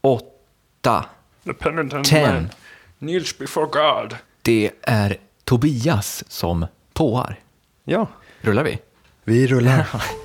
åtta. The penitent Ten. man kneels before God. Det är Tobias som påar. Ja, Rullar vi? vi rullar.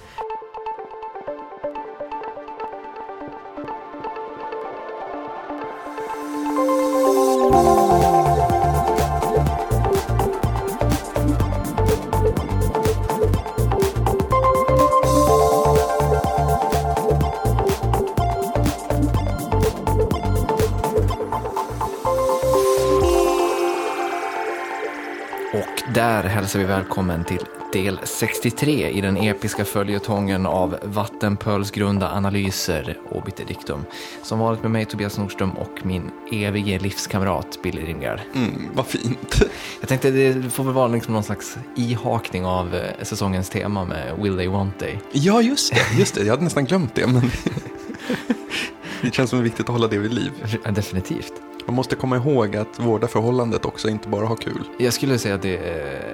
hälsar vi välkommen till del 63 i den episka följetongen av vattenpölsgrunda analyser obiter dictum. Som vanligt med mig Tobias Nordström och min evige livskamrat Billy Ringard. Mm, vad fint. Jag tänkte det får väl vara liksom någon slags ihakning av eh, säsongens tema med Will They Want They. Ja, just det. Just det. Jag hade nästan glömt det. Men det känns som viktigt att hålla det vid liv. Ja, definitivt. Man måste komma ihåg att vårda förhållandet också, inte bara ha kul. Jag skulle säga att, det, är-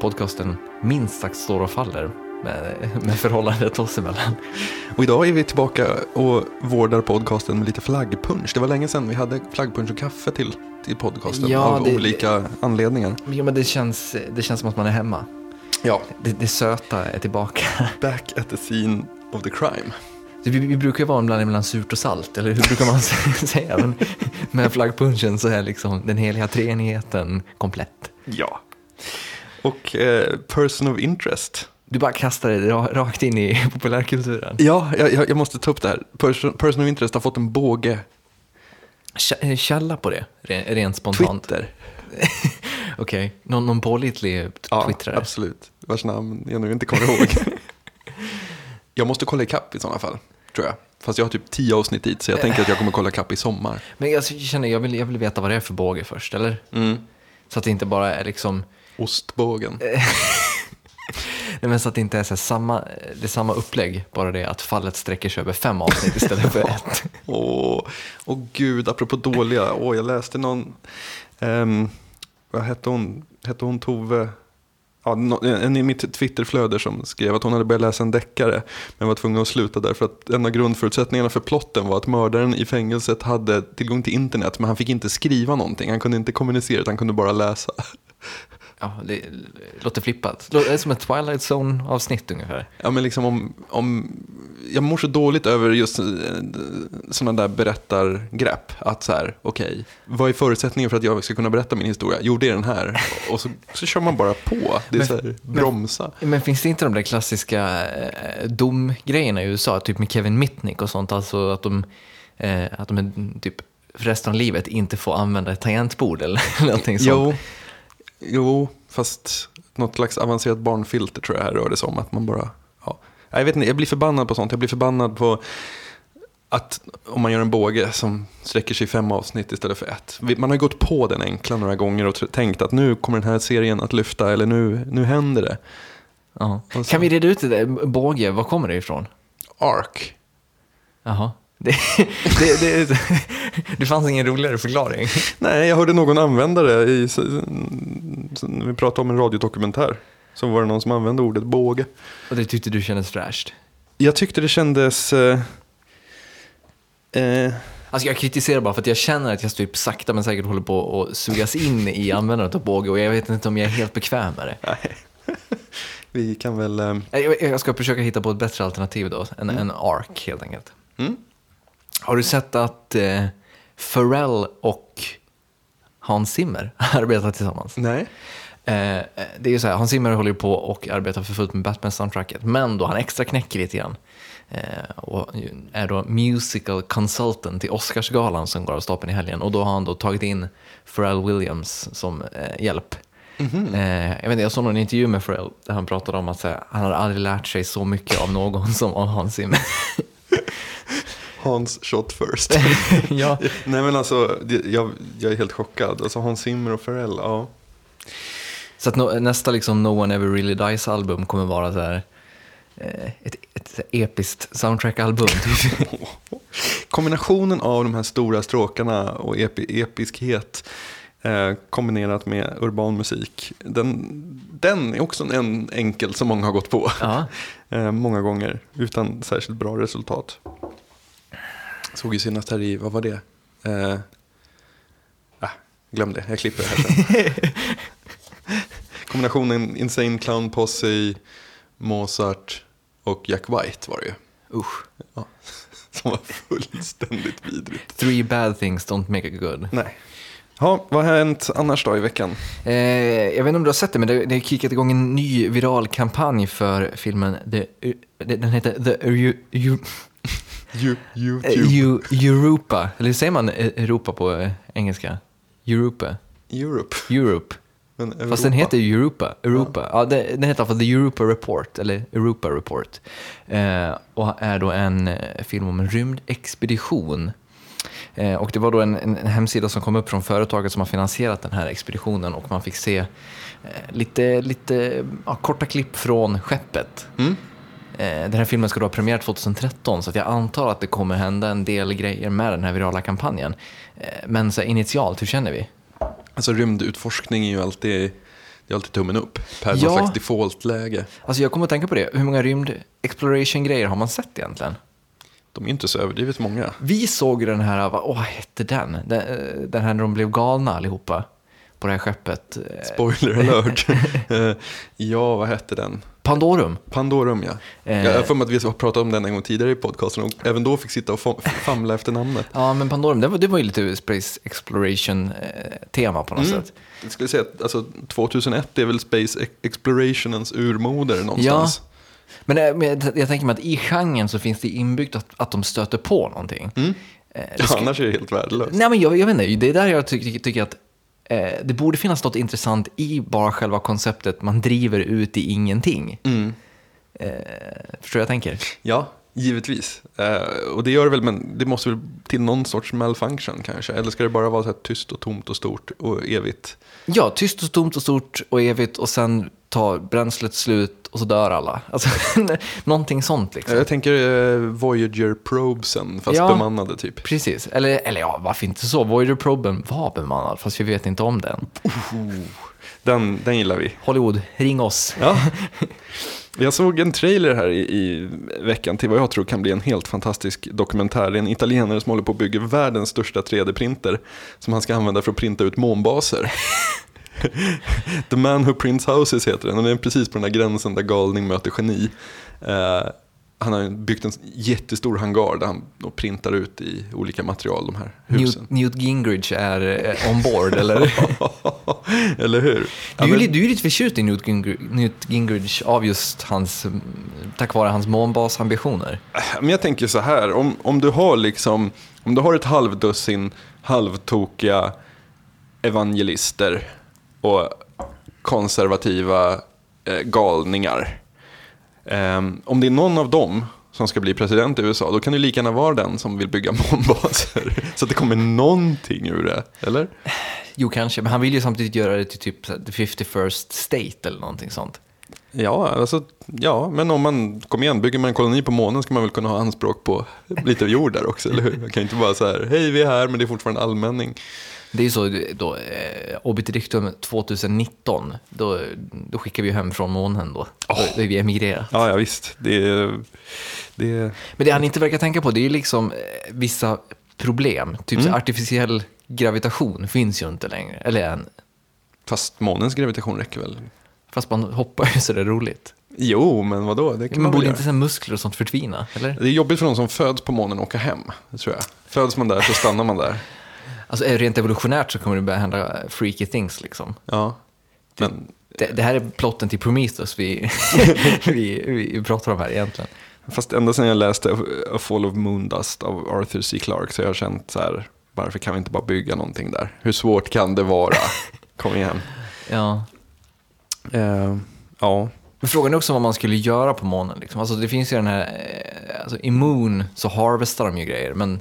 podcasten minst sagt står och faller med, med förhållandet oss emellan. Och idag är vi tillbaka och vårdar podcasten med lite flaggpunch. Det var länge sedan vi hade flaggpunch och kaffe till, till podcasten Ja, av det- olika anledningar. Ja, men det känns, det känns som att man är hemma. Ja, Det, det söta är tillbaka. back at the scene of the crime. Vi, vi brukar ju vara en blandning mellan surt och salt, eller hur brukar man säga? Men med flaggpunchen så är liksom den heliga treenigheten komplett. Ja. Och eh, person of interest. Du bara kastar det ra- rakt in i populärkulturen. Ja, jag, jag måste ta upp det här. Person, person of interest har fått en båge. Kä- Källa på det, re- rent spontant. Twitter. Okej, någon, någon pålitlig Ja, twittrare? absolut. Vars namn jag nu inte kommer ihåg. jag måste kolla ikapp i sådana fall, tror jag. Fast jag har typ tio avsnitt dit, så jag tänker att jag kommer kolla ikapp i sommar. Men jag känner, jag vill, jag vill veta vad det är för båge först, eller? Mm. Så att det inte bara är liksom, Ostbågen. nej men så att det inte är så samma, det är samma upplägg, bara det att fallet sträcker sig över fem avsnitt istället för ett. Åh, åh gud, apropå dåliga. Åh, jag läste någon, ehm, vad hette hon, hette hon Tove? Ja, en i mitt Twitterflöde som skrev att hon hade börjat läsa en deckare men var tvungen att sluta därför att en av grundförutsättningarna för plotten var att mördaren i fängelset hade tillgång till internet men han fick inte skriva någonting. Han kunde inte kommunicera utan han kunde bara läsa. Ja, det låter flippat. Det är som ett Twilight Zone-avsnitt ungefär. Ja, men liksom om, om, jag mår så dåligt över just sådana där berättargrepp. Att så här, okej, vad är förutsättningen för att jag ska kunna berätta min historia? Jo, det är den här. Och så, så kör man bara på. Det är Men- så här, bromsa. Men finns det inte de där klassiska eh, domgrejerna i USA, typ med Kevin Mitnick och sånt, alltså att de, eh, att de är, typ för resten av livet inte får använda ett tangentbord eller någonting sånt? Jo, jo, fast något slags avancerat barnfilter tror jag här rör det sig om. Att man bara, ja. Jag vet inte, jag blir förbannad på sånt. Jag blir förbannad på att om man gör en båge som sträcker sig i fem avsnitt istället för ett. Man har gått på den enkla några gånger och tänkt att nu kommer den här serien att lyfta eller nu, nu händer det. Ja. Kan vi reda ut det där? Båge, var kommer det ifrån? Ark. Jaha. Det, det, det, det fanns ingen roligare förklaring. Nej, jag hörde någon använda det i, vi pratade om en radiodokumentär. Så var det någon som använde ordet båge. Och det tyckte du kändes fräscht. Jag tyckte det kändes... Eh, eh, Alltså jag kritiserar bara för att jag känner att jag typ sakta men säkert håller på att sugas in i användandet av båge och jag vet inte om jag är helt bekväm med det. nej. vi kan väl... Eh, Jag jag ska försöka hitta på ett bättre alternativ då, en, en ARK helt enkelt. mm? Har du sett att eh, Pharrell och Hans Zimmer arbetar tillsammans? Nej. Eh, det är ju så här, Hans Zimmer håller ju på och arbetar för fullt med Batman-soundtracket, men då han extra knäcker lite grann eh, och är då musical consultant till Oscarsgalan som går av stapeln i helgen och då har han då tagit in Pharrell Williams som eh, hjälp. Eh, jag, vet inte, jag såg någon intervju med Pharrell där han pratade om att här, han har aldrig lärt sig så mycket av någon som av Hans Zimmer. Hans shot first. ja. Nej men alltså, jag, jag är helt chockad. Alltså Hans Zimmer och Pharrell, ja. Så att nå- nästa liksom No One Ever Really Dies-album kommer vara så här, eh, ett, ett episkt soundtrack-album. Typ. Kombinationen av de här stora stråkarna och epi, episkhet eh, kombinerat med urban musik. Den, den är också en enkel som många har gått på. Ja. Eh, många gånger utan särskilt bra resultat. Såg ju senast här i, vad var det? Eh, ah, glöm det, jag klipper det här sen. Kombinationen Insane Clown Posse, Mozart och Jack White var det ju. Usch. Ja. Som var fullständigt vidrigt. Three bad things don't make it good. Nej. Ja, vad har hänt annars då i veckan? Eh, jag vet inte om du har sett det, men det, det har kickat igång en ny viral kampanj för filmen. The, den heter The You, eh, YouTube. Eu- Europa. Eller säger man eh, Europa på eh, engelska? Europa. Europe. Europe. Men Fast Europa. den heter ju Europa. Europa. Ja. det, den heter fall The Europa Report, eller Europa Report. Eh, och är då en eh, film om en rymdexpedition. Eh, och det var då en, en, en hemsida som kom upp från företaget som har finansierat den här expeditionen och man fick se eh, lite, lite ja, korta klipp från skeppet. Mm. Eh, Den här filmen ska då ha premiär 2013 så jag antar att det kommer hända en del grejer med den här virala kampanjen. Eh, Men så initialt, hur känner vi? Alltså rymdutforskning är ju alltid, det är alltid tummen upp. Per Ja. någon slags default-läge. Alltså jag kommer att tänka på det, hur många rymd exploration-grejer har man sett egentligen? De är inte så överdrivet många. Vi såg den här, vad, åh, hette den? den? eh, Den här när de blev galna allihopa på det här skeppet. Spoiler alert. Ja, vad hette den? Pandorum. Pandorum ja. Eh. Jag har för mig att vi har pratat om den en gång tidigare i podcasten och även då fick sitta och fam- famla efter namnet. Ja, men Pandorum, det var, det var ju lite space exploration-tema på något Mm. sätt. Jag skulle säga att alltså, 2001 är väl Space Ex- Explorationens urmoder någonstans. Men, eh, men jag, jag tänker mig att i genren så finns det inbyggt att, att de stöter på någonting. Mm. Eh, Ja, annars är det helt värdelöst. Nej, men jag, jag vet inte, det är där jag tycker, tycker att eh, det borde finnas något intressant i bara själva konceptet man driver ut i ingenting. Mm. Eh, förstår jag tänker? Ja, givetvis. Eh, och det gör det väl, men det måste väl till någon sorts malfunction kanske. Eller ska det bara vara så tyst och tomt och stort och evigt? Ja, tyst och tomt och stort och evigt och sen tar bränslet slut och så dör alla. Alltså, någonting sånt liksom. Jag tänker eh, Voyager-probesen, fast Ja. bemannade typ. Precis, eller, eller ja, varför inte så? Voyager-proben var bemannad, fast vi vet inte om den. Den, den gillar vi. Hollywood, ring oss. Ja. Jag såg en trailer här i, i veckan till vad jag tror kan bli en helt fantastisk dokumentär. Det är en italienare som håller på att bygga världens största 3D-printer som han ska använda för att printa ut månbaser. The Man Who Prints Houses heter den och den är precis på den här gränsen där galning möter geni. Eh, han har byggt en jättestor hangar där han printar ut i olika material de här husen. Newt, Newt Gingrich är eh, on board, eller? Eller hur? Ja, Du är, men- du är lite förtjust i Newt Gingrich, Newt Gingrich av just hans, mm, tack vare hans månbasambitioner. Men jag tänker så här, om, om, du har liksom, om du har ett halvdussin halvtokiga evangelister och konservativa eh, galningar. Ehm, om det är någon av dem som ska bli president i USA, då kan det lika gärna vara den som vill bygga månbaser. Så att det kommer någonting ur det, eller? Jo, kanske, men han vill ju samtidigt göra det till typ the 51st state eller någonting sånt. Ja, alltså, ja, men om man, kom igen, bygger man en koloni på månen ska man väl kunna ha anspråk på lite jord där också, eller hur? Man kan inte bara så här, hej vi är här men det är fortfarande allmänning. Det är ju så, då, eh, obiter 2019, då, då skickar vi hem från månen då. Då, då är vi emigrerat. Ja, ja visst. Det det Men det han inte verkar tänka på, det är ju liksom eh, vissa problem. Typ så Mm. artificiell gravitation finns ju inte längre. Eller än. fast månens gravitation räcker väl? Fast man hoppar ju så det är roligt. Jo, men vadå? Det kan Man man borde inte så här muskler och sånt försvinna, eller? Det är jobbigt för de som föds på månen att åka hem, tror jag. Föds man där så stannar man där. Alltså eh, rent evolutionärt så kommer det börja hända freaky things liksom. Ja. Men, Det, det här är plotten till Prometheus vi, vi, vi pratar om här egentligen. fast ända sedan jag läste A Fall of Moondust av Arthur C. Clarke så har jag känt så här, varför kan vi inte bara bygga någonting där? Hur svårt kan det vara? Kom igen. Ja. Eh, ja. Men frågan är också vad man skulle göra på månen. Liksom. Alltså, det finns ju den här, eh, alltså, i Moon så harvestar de ju grejer, men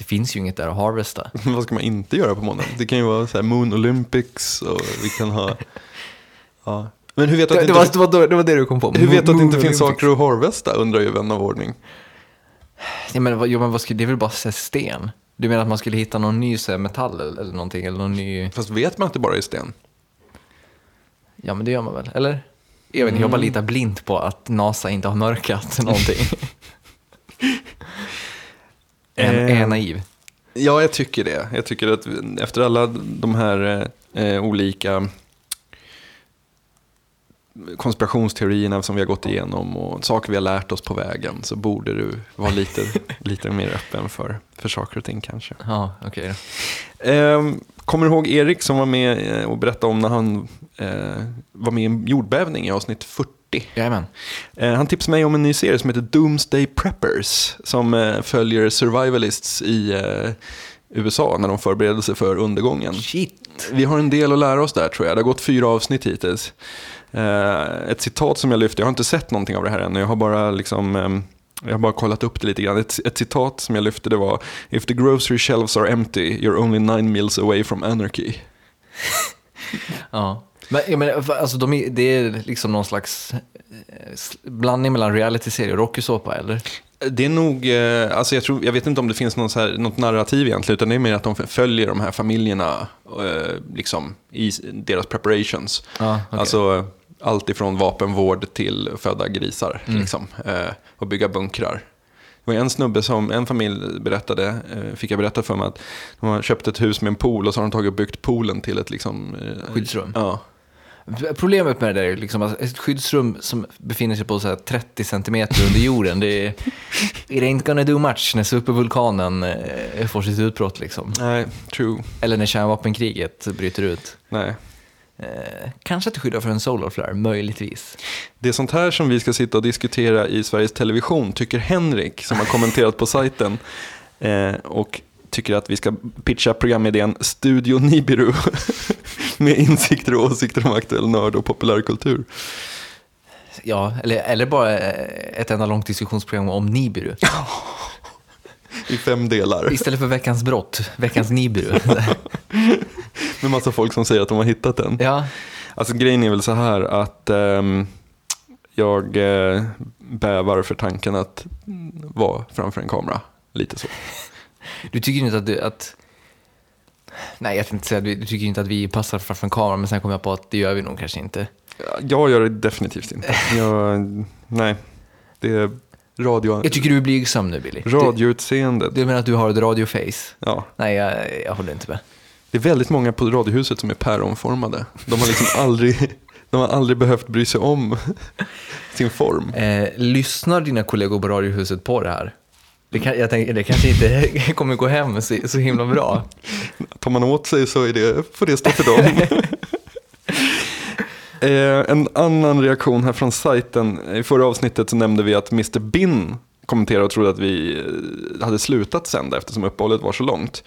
det finns ju inget där att harvesta. Vad ska man inte göra på månen? Det kan ju vara så här Moon Olympics och vi kan ha... Ja. Men hur vet du att Det, det, var, inte, det, var, det var det du kom på. hur vet du att det inte finns Olympics. saker att harvesta undrar ju vän av ordning. Ja, men, jo, men vad skulle, det är väl bara så sten? Du menar att man skulle hitta någon ny så här, metall eller, någonting? Eller någon ny... Fast vet man att det bara är sten? Ja, men det gör man väl? Eller? Jag vet inte, jag bara litar blint på att NASA inte har mörkat någonting. Är, är Eh. jag naiv? Ja, jag tycker det. Jag tycker att efter alla de här eh, olika konspirationsteorierna som vi har gått igenom och saker vi har lärt oss på vägen så borde du vara lite, lite mer öppen för, för saker och ting kanske. Ja, okej då. Eh, kommer du ihåg Erik som var med eh, och berättade om när han eh, var med i en jordbävning i avsnitt 40? Jajamän. Eh, han tipsade mig om en ny serie som heter Doomsday Preppers som eh, följer survivalists i eh, USA när de förbereder sig för undergången. Shit. Vi har en del att lära oss där tror jag. Det har gått fyra avsnitt hittills. Eh, ett citat som jag lyfte, jag har inte sett någonting av det här ännu, jag har bara liksom ehm, jag har bara kollat upp det lite grann. Ett, ett citat som jag lyfte det var If the grocery shelves are empty, you're only nine meals away from anarchy. Ja. Men, jag menar, alltså, de är, det är liksom någon slags eh, blandning mellan realityserie och rockysåpa, eller? Det är nog, eh, alltså jag, tror, jag vet inte om det finns någon så här, något narrativ egentligen, utan det är mer att de följer de här familjerna eh, liksom, i deras preparations. Ja, okej. Alltså allt ifrån vapenvård till födda grisar liksom, eh, och bygga bunkrar. Det var en snubbe som, en familj berättade, eh, fick jag berätta för mig att de har köpt ett hus med en pool och så har de tagit och byggt poolen till ett liksom, eh, Skyddsrum. Ja. Problemet med det där är liksom att ett skyddsrum som befinner sig på så här 30 centimeter under jorden, det är it ain't gonna do much när supervulkanen får sitt utbrott. Liksom. Nej, true. Eller när kärnvapenkriget bryter ut. Nej. Eh, kanske att det skyddar för en solar flare, möjligtvis. Det är sånt här som vi ska sitta och diskutera i Sveriges Television, tycker Henrik, som har kommenterat på sajten. Eh, och tycker att vi ska pitcha programidén Studio Nibiru med insikter och åsikter om aktuell nörd och populärkultur. Ja, eller, eller bara ett enda långt diskussionsprogram om Nibiru. I fem delar. Istället för veckans brott, veckans Nibiru. Med massa folk som säger att de har hittat den. ja, Alltså grejen är väl så här att ehm, jag eh, bävar för tanken att vara framför en kamera. Lite så. du tycker inte att du... Att, nej, jag inte säga du tycker inte att vi passar framför en kamera, men sen kom jag på att det gör vi nog kanske inte. Jag gör det definitivt inte. Jag, nej, det är radio, Jag tycker du är blygsam nu, Billy. Du, radioutseendet. du menar att du har ett radioface? Ja, Nej, jag, jag håller inte med. Det är väldigt många på Radiohuset som är päronformade. De har liksom aldrig, de har aldrig behövt bry sig om sin form. Eh, lyssnar dina kollegor på Radiohuset på det här? Det, kan, jag tänker, det kanske inte kommer gå hem så, så himla bra. Tar man åt sig så är det, får det stå för dem. eh, en annan reaktion här från sajten. I förra avsnittet så nämnde vi att Mr. Bin kommenterade och trodde att vi eh, hade slutat sända eftersom uppehållet var så långt.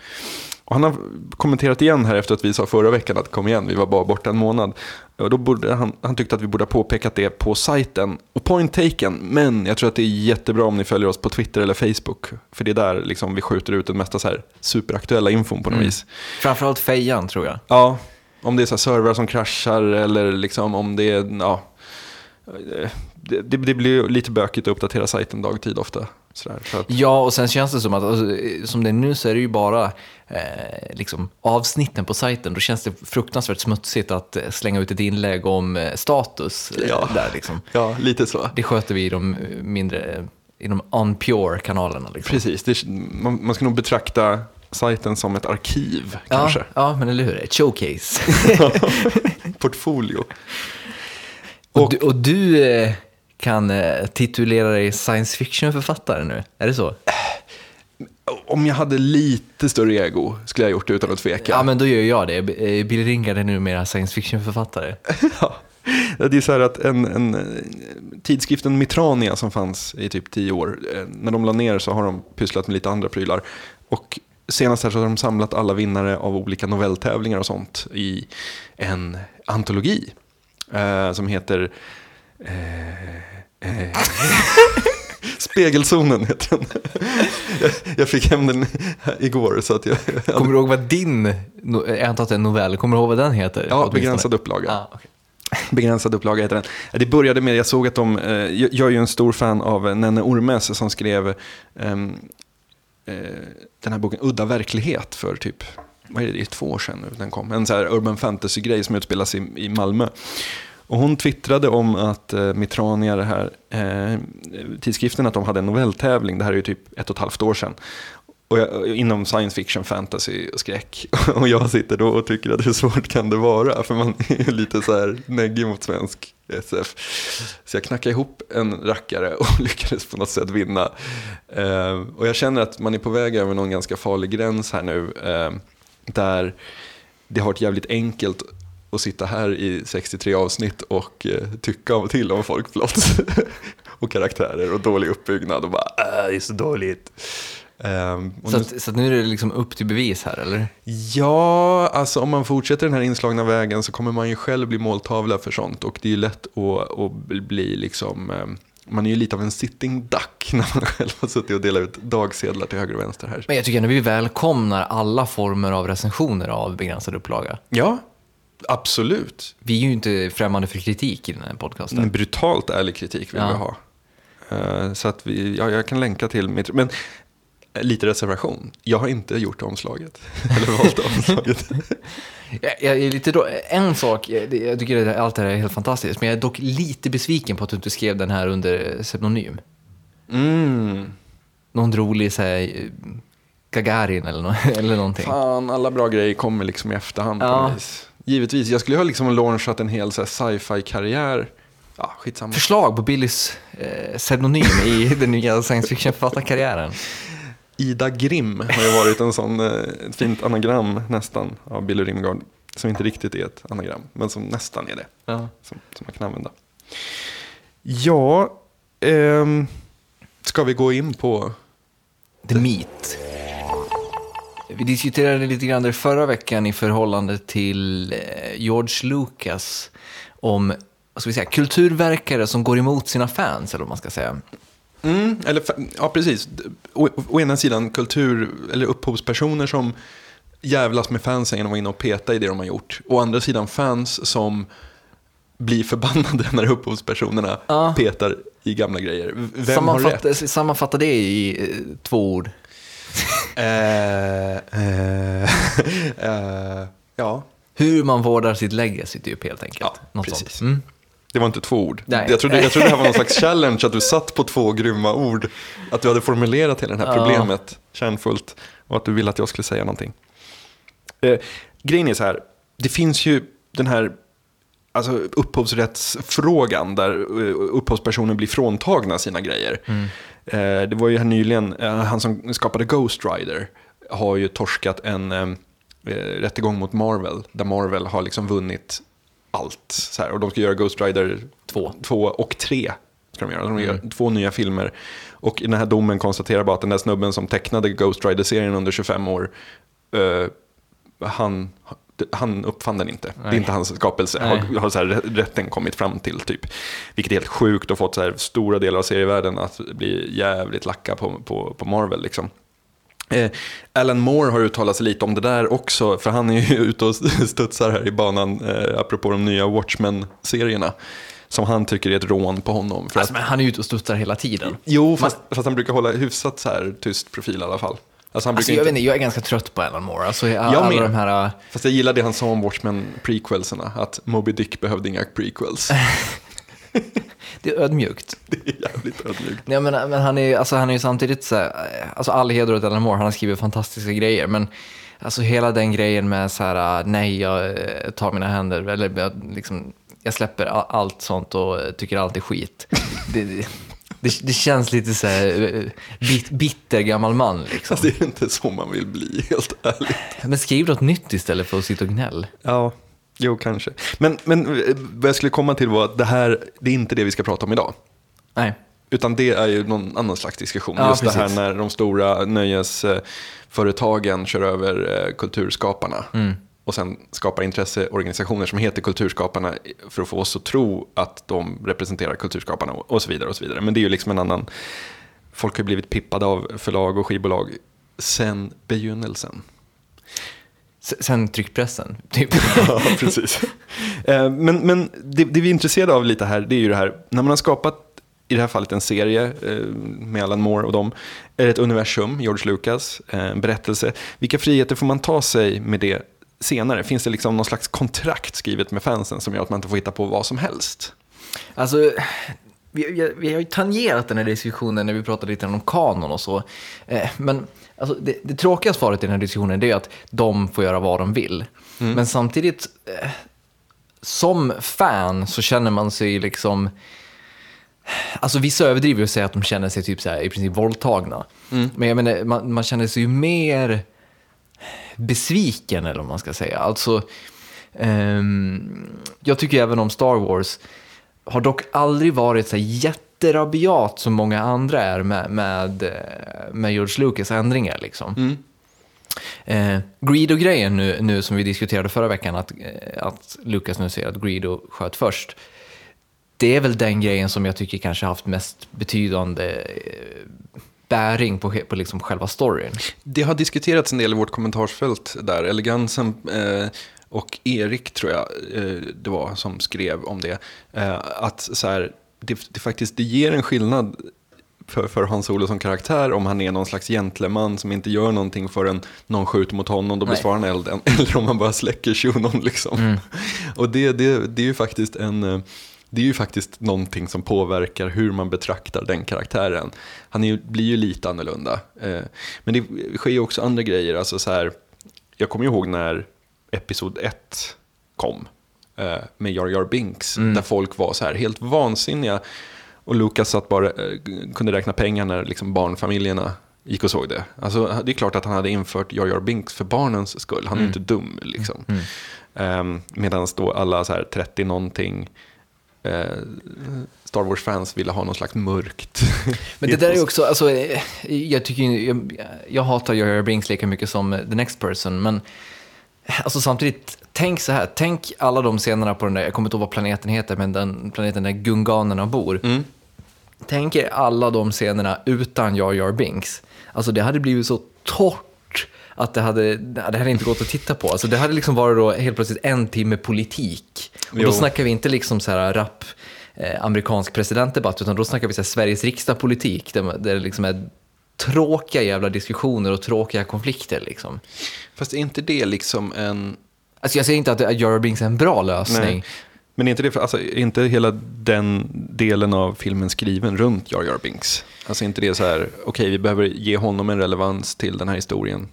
Och han har kommenterat igen här efter att vi sa förra veckan att kom igen, vi var bara borta en månad. Och då borde han, han tyckte att vi borde ha påpekat det på sajten. Och point taken, men jag tror att det är jättebra om ni följer oss på Twitter eller Facebook. För det är där liksom vi skjuter ut den mesta så här superaktuella infon på något Mm. vis. Framförallt fejan, tror jag. Ja, om det är så servrar som kraschar eller liksom om det är, ja. Det, det, blir lite bökigt att uppdatera sajten dagtid ofta. Sådär, så att, Ja, och sen känns det som att alltså, som det är nu så är det ju bara eh, liksom, avsnitten på sajten. Då känns det fruktansvärt smutsigt att eh, slänga ut ett inlägg om eh, status eh, Ja. där. Liksom. ja, lite så. Det sköter vi i de eh, mindre, i de unpure kanalerna. Liksom. Precis, det, man, man ska nog betrakta sajten som ett arkiv Ja, kanske. ja, men eller hur? Ett showcase. Portfolio. och, Och- du, och du eh, kan eh, titulera dig science fiction-författare nu, är det så? Om jag hade lite större ego skulle jag ha gjort det utan att tveka. Ja, men då gör jag det. Eh, Billy Ringard är numera science fiction-författare. Ja. Det är så här att en, en, eh, tidskriften Mitrania som fanns i typ tio år, när de la ner så har de pysslat med lite andra prylar. Och senast här så har de samlat alla vinnare av olika novelltävlingar och sånt i en antologi eh, som heter eh, eh, Spegelzonen heter den. Jag, fick hem den igår så att jag... Kommer du ihåg vad din, jag antar att det är en novell, kommer du ihåg vad den heter? Ja, begränsad upplaga. Ah, okej. Begränsad upplaga heter den. Det började med, jag såg att de, eh, jag är ju en stor fan av Nenne Ormes som skrev eh, den här boken Udda verklighet för typ, vad är det, det är två år sedan nu den kom. En så urban fantasy-grej som utspelas i, i Malmö. Och hon twittrade om att eh, Mitrania, det här, eh, tidskriften, att de hade en novelltävling. Det här är ju typ ett och ett halvt år sedan. Och jag, inom science fiction, fantasy och skräck. Och jag sitter då och tycker att hur svårt kan det vara? För man är lite så här neggig mot svensk SF. Så jag knackade ihop en rackare och lyckades på något sätt vinna. Eh, och jag känner att man är på väg över någon ganska farlig gräns här nu. Eh, där det har varit jävligt enkelt att sitta här i 63 avsnitt och eh, tycka av till om folkplott. och karaktärer och dålig uppbyggnad och bara äh, det är så dåligt. Um, så, att, så att nu är det liksom upp till bevis här eller? Ja, alltså om man fortsätter den här inslagna vägen så kommer man ju själv bli måltavla för sånt och det är ju lätt att, att bli liksom um, man är ju lite av en sitting duck när man själv har suttit och delat ut dagsedlar till höger och vänster här. Men jag tycker ändå vi välkomnar alla former av recensioner av begränsad upplaga. Ja, absolut. Vi är ju inte främmande för kritik i den här podcasten. En brutalt ärlig kritik vill ja. vi ha. Uh, så att vi, ja, jag kan länka till mitt, men lite reservation. Jag har inte gjort omslaget. Eller valt omslaget. jag, jag, är lite då, en sak, jag tycker att allt det här är helt fantastiskt, men jag är dock lite besviken på att du inte skrev den här under pseudonym. Mm. Någon rolig, så här, Gagarin eller, no eller någonting. Fan, alla bra grejer kommer liksom i efterhand ja. på vis. Givetvis, jag skulle ha liksom launchat en hel sci-fi-karriär. Ja, skitsamma. Förslag på Billys eh, pseudonym i den nya science fiction-författarkarriären. Ida Grim har ju varit en sån, eh, ett fint anagram nästan av Billy Rimgard. Som inte riktigt är ett anagram, men som nästan är det. Ja. Som, som man kan använda. Ja, ehm, ska vi gå in på... The meat. Vi diskuterade lite grann det förra veckan i förhållande till eh, George Lucas om vad ska vi säga, kulturverkare som går emot sina fans, eller vad man ska säga. Mm, eller, ja, precis. Å, å, ena sidan kultur, eller upphovspersoner som jävlas med fansen genom att vara inne och peta i det de har gjort. Å andra sidan fans som blir förbannade när upphovspersonerna ja. petar i gamla grejer. Vem sammanfatta, har rätt? Sammanfatta det i eh, två ord. Eh, eh, eh, ja. Hur man vårdar sitt legacy typ helt enkelt. Ja, Något precis. Mm. Det var inte två ord. Nej. Jag, trodde, jag trodde det här var någon slags challenge, att du satt på två grymma ord. Att du hade formulerat hela det här problemet kärnfullt och att du ville att jag skulle säga någonting. Eh, grejen är så här, det finns ju den här alltså, upphovsrättsfrågan där upphovspersoner blir fråntagna sina grejer. Mm. Eh, det var ju här nyligen, eh, han som skapade Ghost Rider har ju torskat en eh, eh rättegång mot Marvel, där Marvel har liksom vunnit allt. Så här. Och de ska göra Ghost Rider 2 och 3. Ska de göra. De gör mm. två nya filmer. Och i den här domen konstaterar bara att den där snubben som tecknade Ghost Rider-serien under 25 år, uh, han, han uppfann den inte. Nej. Det är inte hans skapelse, har, har så här, rätten kommit fram till. typ. Vilket är helt sjukt och fått så här, stora delar av serievärlden att bli jävligt lacka på, på, på Marvel. Liksom. Eh, Alan Moore har uttalat sig lite om det där också, för han är ju ute och studsar här i banan, eh, apropå de nya Watchmen-serierna. Som han tycker är ett rån på honom. För alltså, att... men han är ute och studsar hela tiden. Jo, fast, man... fast han brukar hålla hyfsat så här tyst profil i alla fall. Alltså, han alltså, jag, inte... vet inte, jag är ganska trött på Alan Moore. Alltså, jag, jag med. Här... Fast jag gillar det han sa om Watchmen-prequelserna, att Moby Dick behövde inga prequels. Det är ödmjukt. Det är jävligt ödmjukt. Ja, men, men han är ju alltså, han är samtidigt så här, alltså all heder åt Alan Moore, han har skrivit fantastiska grejer, men alltså hela den grejen med så här, nej, jag tar mina händer, eller jag, liksom, jag släpper allt sånt och tycker allt är skit. det, det, det, känns lite så här, eh, bit, bitter gammal man. Liksom. Det är inte så man vill bli, helt ärligt. Men skriv något nytt istället för att sitta och gnäll. Ja, Jo, kanske. Men, men eh, vad jag skulle komma till var att det här, det är inte det vi ska prata om idag. Nej. Utan det är ju någon annan slags diskussion. Ja, Just precis. det här när de stora nöjesföretagen kör över eh, kulturskaparna. Mm. Och sen skapar intresseorganisationer som heter Kulturskaparna för att få oss att tro att de representerar kulturskaparna och så vidare. och så vidare. Men det är ju liksom en annan... Folk har ju blivit pippade av förlag och skivbolag sen begynnelsen. Sen tryckpressen, typ. ja, precis. Eh, men, men det, det, vi är intresserade av lite här, det är ju det här, när man har skapat, i det här fallet en serie eh, med Alan Moore och dem, är ett universum, George Lucas, eh, en berättelse. Vilka friheter får man ta sig med det senare? Finns det liksom någon slags kontrakt skrivet med fansen som gör att man inte får hitta på vad som helst? Alltså, vi, vi, vi har ju tangerat den här diskussionen när vi pratade lite om kanon och så. Eh, men alltså, det, det tråkiga svaret i den här diskussionen är att de får göra vad de vill. Men samtidigt, eh, som fan så känner man sig liksom... Alltså vissa överdriver och säger att de känner sig typ så här, i princip våldtagna. Men jag menar, man, man känner sig ju mer besviken eller vad man ska säga. Alltså, ehm, jag tycker även om Star Wars har dock aldrig varit så jätterabiat som många andra är med, med, eh, med George Lucas ändringar. Liksom. Eh, Greedo-grejen nu, nu som vi diskuterade förra veckan, att, eh, att Lucas nu säger att Greedo sköt först. Det är väl den grejen som jag tycker kanske haft mest betydande eh, bäring på, på liksom själva storyn. Det har diskuterats en del i vårt kommentarsfält där. Elegansen eh, och Erik, tror jag eh, det var, som skrev om det. Eh, att så här, det, det faktiskt det ger en skillnad för, för Hans Solo som karaktär om han är någon slags gentleman som inte gör någonting förrän någon skjuter mot honom, då besvarar han elden. Eller om han bara släcker shunon liksom. Och det, det, det är ju faktiskt en det är ju faktiskt någonting som påverkar hur man betraktar den karaktären. Han är, blir ju lite annorlunda. Eh, men det sker ju också andra grejer. Alltså så här, jag kommer ju ihåg när Episod 1 kom eh, med Jar Jar Binks, mm. där folk var så här helt vansinniga. Och Lucas satt bara, eh, kunde räkna pengar när liksom barnfamiljerna gick och såg det. Alltså, det är klart att han hade infört Jar Jar Binks för barnens skull. Han är mm. inte dum. Liksom. Mm. Ehm, Medan då alla 30-någonting Star Wars-fans ville ha någon slags mörkt. Men det där är också, alltså, eh, jag, tycker, jag, jag hatar Jar Binks lika mycket som eh, The Next Person, men alltså, samtidigt, tänk så här, tänk alla de scenerna på den där, jag kommer inte ihåg vad planeten heter, men den planeten där gunganerna bor. Tänk er alla de scenerna utan Jar Jar Binks. Alltså det hade blivit så torrt att det hade, det hade inte gått att titta på. Alltså det hade liksom varit då helt plötsligt en timme politik. Och Jo. då snackar vi inte liksom så här rapp eh, amerikansk presidentdebatt, utan då snackar vi så här Sveriges riksdag-politik, där, där det liksom är tråkiga jävla diskussioner och tråkiga konflikter. Liksom. Fast är inte det liksom en... Alltså jag säger inte att Jar Binks är en bra lösning. Nej. Men är inte, det, för- alltså, inte hela den delen av filmen skriven runt Jar Jar Binks? Alltså inte det så här, okej vi behöver ge honom en relevans till den här historien.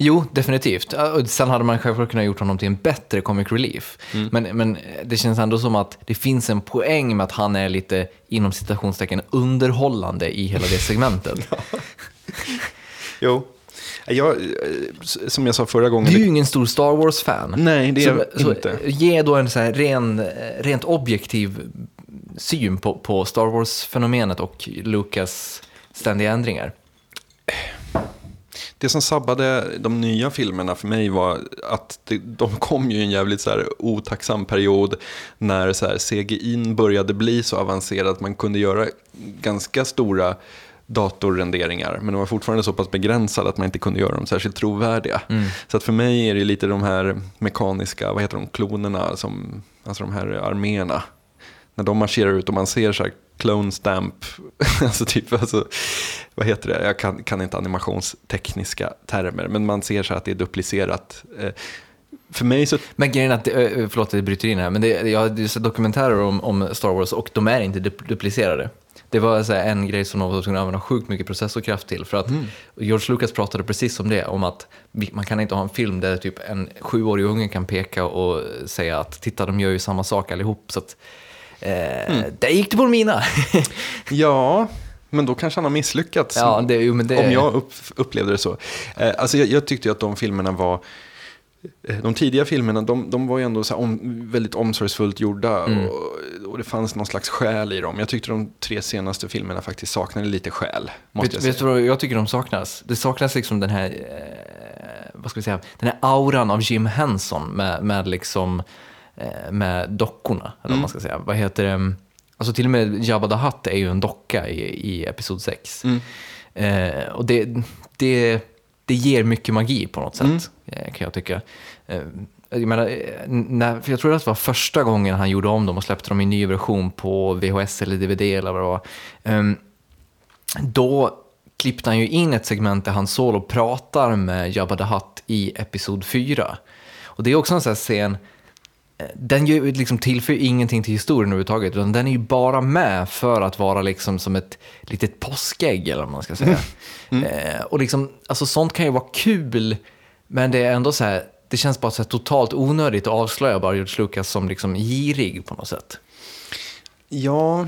Ja. Jo, definitivt. Ja, Sen hade man självklart kunnat gjort honom till en bättre comic relief. Men, men det känns ändå som att det finns en poäng med att han är lite, inom citationstecken, underhållande i hela det segmentet. Jo. Jag, som jag sa förra gången. Du är ju ingen stor Star Wars-fan. Nej, det är så, jag inte. Ge då en så här ren, rent objektiv syn på, på Star Wars-fenomenet och Lucas ständiga ändringar. Det som sabbade de nya filmerna för mig var att det, de kom ju i en jävligt så här otacksam period när så här CGI började bli så avancerad att man kunde göra ganska stora datorrenderingar. Men de var fortfarande så pass begränsade att man inte kunde göra dem särskilt trovärdiga. Så att för mig är det lite de här mekaniska, vad heter de, klonerna, som, alltså de här arméerna. När de marscherar ut och man ser så här clone stamp, alltså typ, alltså, vad heter det, jag kan, kan inte animationstekniska termer, men man ser så att det är duplicerat. Eh, För mig så, Men grejen att, eh, förlåt att jag bryter in här, men det, jag har sett dokumentärer om, om Star Wars och de är inte dupl- duplicerade. Det var så en grej som de var tvungna att använda sjukt mycket processorkraft till. För att George Lucas pratade precis om det, om att man kan inte ha en film där typ en sjuårig unge kan peka och säga att titta, de gör ju samma sak allihop. Så att, eh, Där gick det på mina! ja, men då kanske han har misslyckats. ja, det, jo, det, Om jag upp, upplevde det så. Eh, alltså jag, jag tyckte ju att de filmerna var, eh, de tidiga filmerna, de, de var ju ändå om, väldigt omsorgsfullt gjorda. Mm. Och, och det fanns någon slags själ i dem. Jag tyckte de tre senaste filmerna faktiskt saknade lite själ. Måste Vet, jag vet vad jag tycker de saknas? Det saknas liksom den här, eh, vad ska vi säga, den här auran av Jim Henson med, med liksom, eh, med dockorna, eller vad man ska säga. Vad heter det? Alltså till och med Jabba the Hutt är ju en docka i, i Episod 6. Eh, och det, det, det ger mycket magi på något sätt, eh, kan jag tycka. Eh, jag, menar, eh, när, för jag tror att det var första gången han gjorde om dem och släppte dem i ny version på VHS eller DVD eller vad det var. Ehm, då klippte han ju in ett segment där han solo pratar med Jabba the Hutt i Episod 4. Och det är också en sån här scen, den ju liksom tillför ingenting till historien överhuvudtaget, utan den är ju bara med för att vara liksom som ett litet påskägg, eller vad man ska säga. Eh, och liksom, alltså sånt kan ju vara kul, men det är ändå så här, det känns bara så totalt onödigt att avslöja bara George Lucas som liksom girig på något sätt. Ja,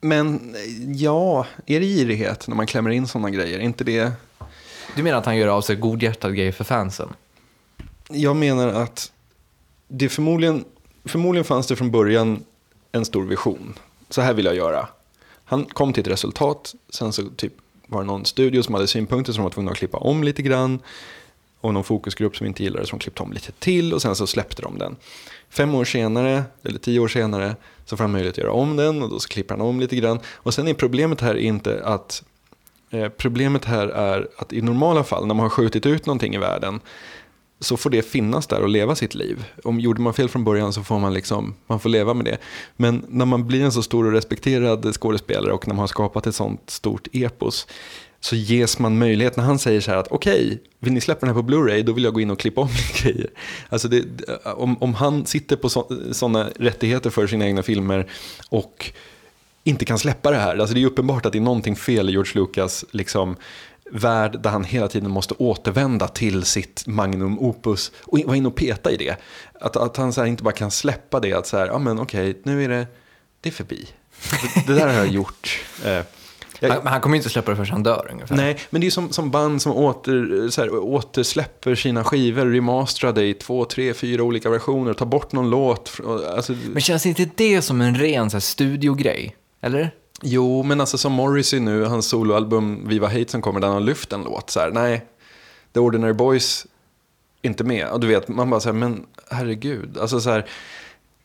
men ja, är det girighet när man klämmer in sådana grejer? Är inte det... Du menar att han gör av sig godhjärtad grej för fansen? Jag menar att det förmodligen, förmodligen fanns det från början en stor vision. Så här vill jag göra. Han kom till ett resultat, sen så typ var det någon studio som hade synpunkter som de var tvungna att klippa om lite grann. Och någon fokusgrupp som inte gillade som klippte om lite till och sen så släppte de den. Fem år senare, eller tio år senare, så får han möjlighet att göra om den och då så klipper han om lite grann. Och sen är problemet här inte att eh, Problemet här är att i normala fall när man har skjutit ut någonting i världen så får det finnas där och leva sitt liv. Om gjorde man fel från början så får man liksom, man får leva med det. Men när man blir en så stor och respekterad skådespelare och när man har skapat ett sånt stort epos så ges man möjlighet, när han säger så här att okej, okay, vill ni släppa den här på Blu-ray då vill jag gå in och klippa om grejer. Alltså det, om, om han sitter på sådana rättigheter för sina egna filmer och inte kan släppa det här, alltså det är uppenbart att det är någonting fel i George Lucas liksom, värld där han hela tiden måste återvända till sitt magnum opus och vara inne och peta i det. Att, att han så inte bara kan släppa det, att så här, ja men okej, nu är det, det är förbi. Det, det där har jag gjort. Eh, jag, han, han kommer inte släppa det förrän han dör ungefär. Nej, men det är som, som band som åter, så här, återsläpper sina skivor remasterade i två, tre, fyra olika versioner. Tar bort någon låt. Alltså, men känns inte det som en ren så här, studiogrej? Eller? Jo, men alltså som Morrissey nu, hans soloalbum Viva Hate som kommer, där han har lyft en låt. Så här, nej, The Ordinary Boys, inte med. Och du vet, man bara så här, men herregud. Alltså så här,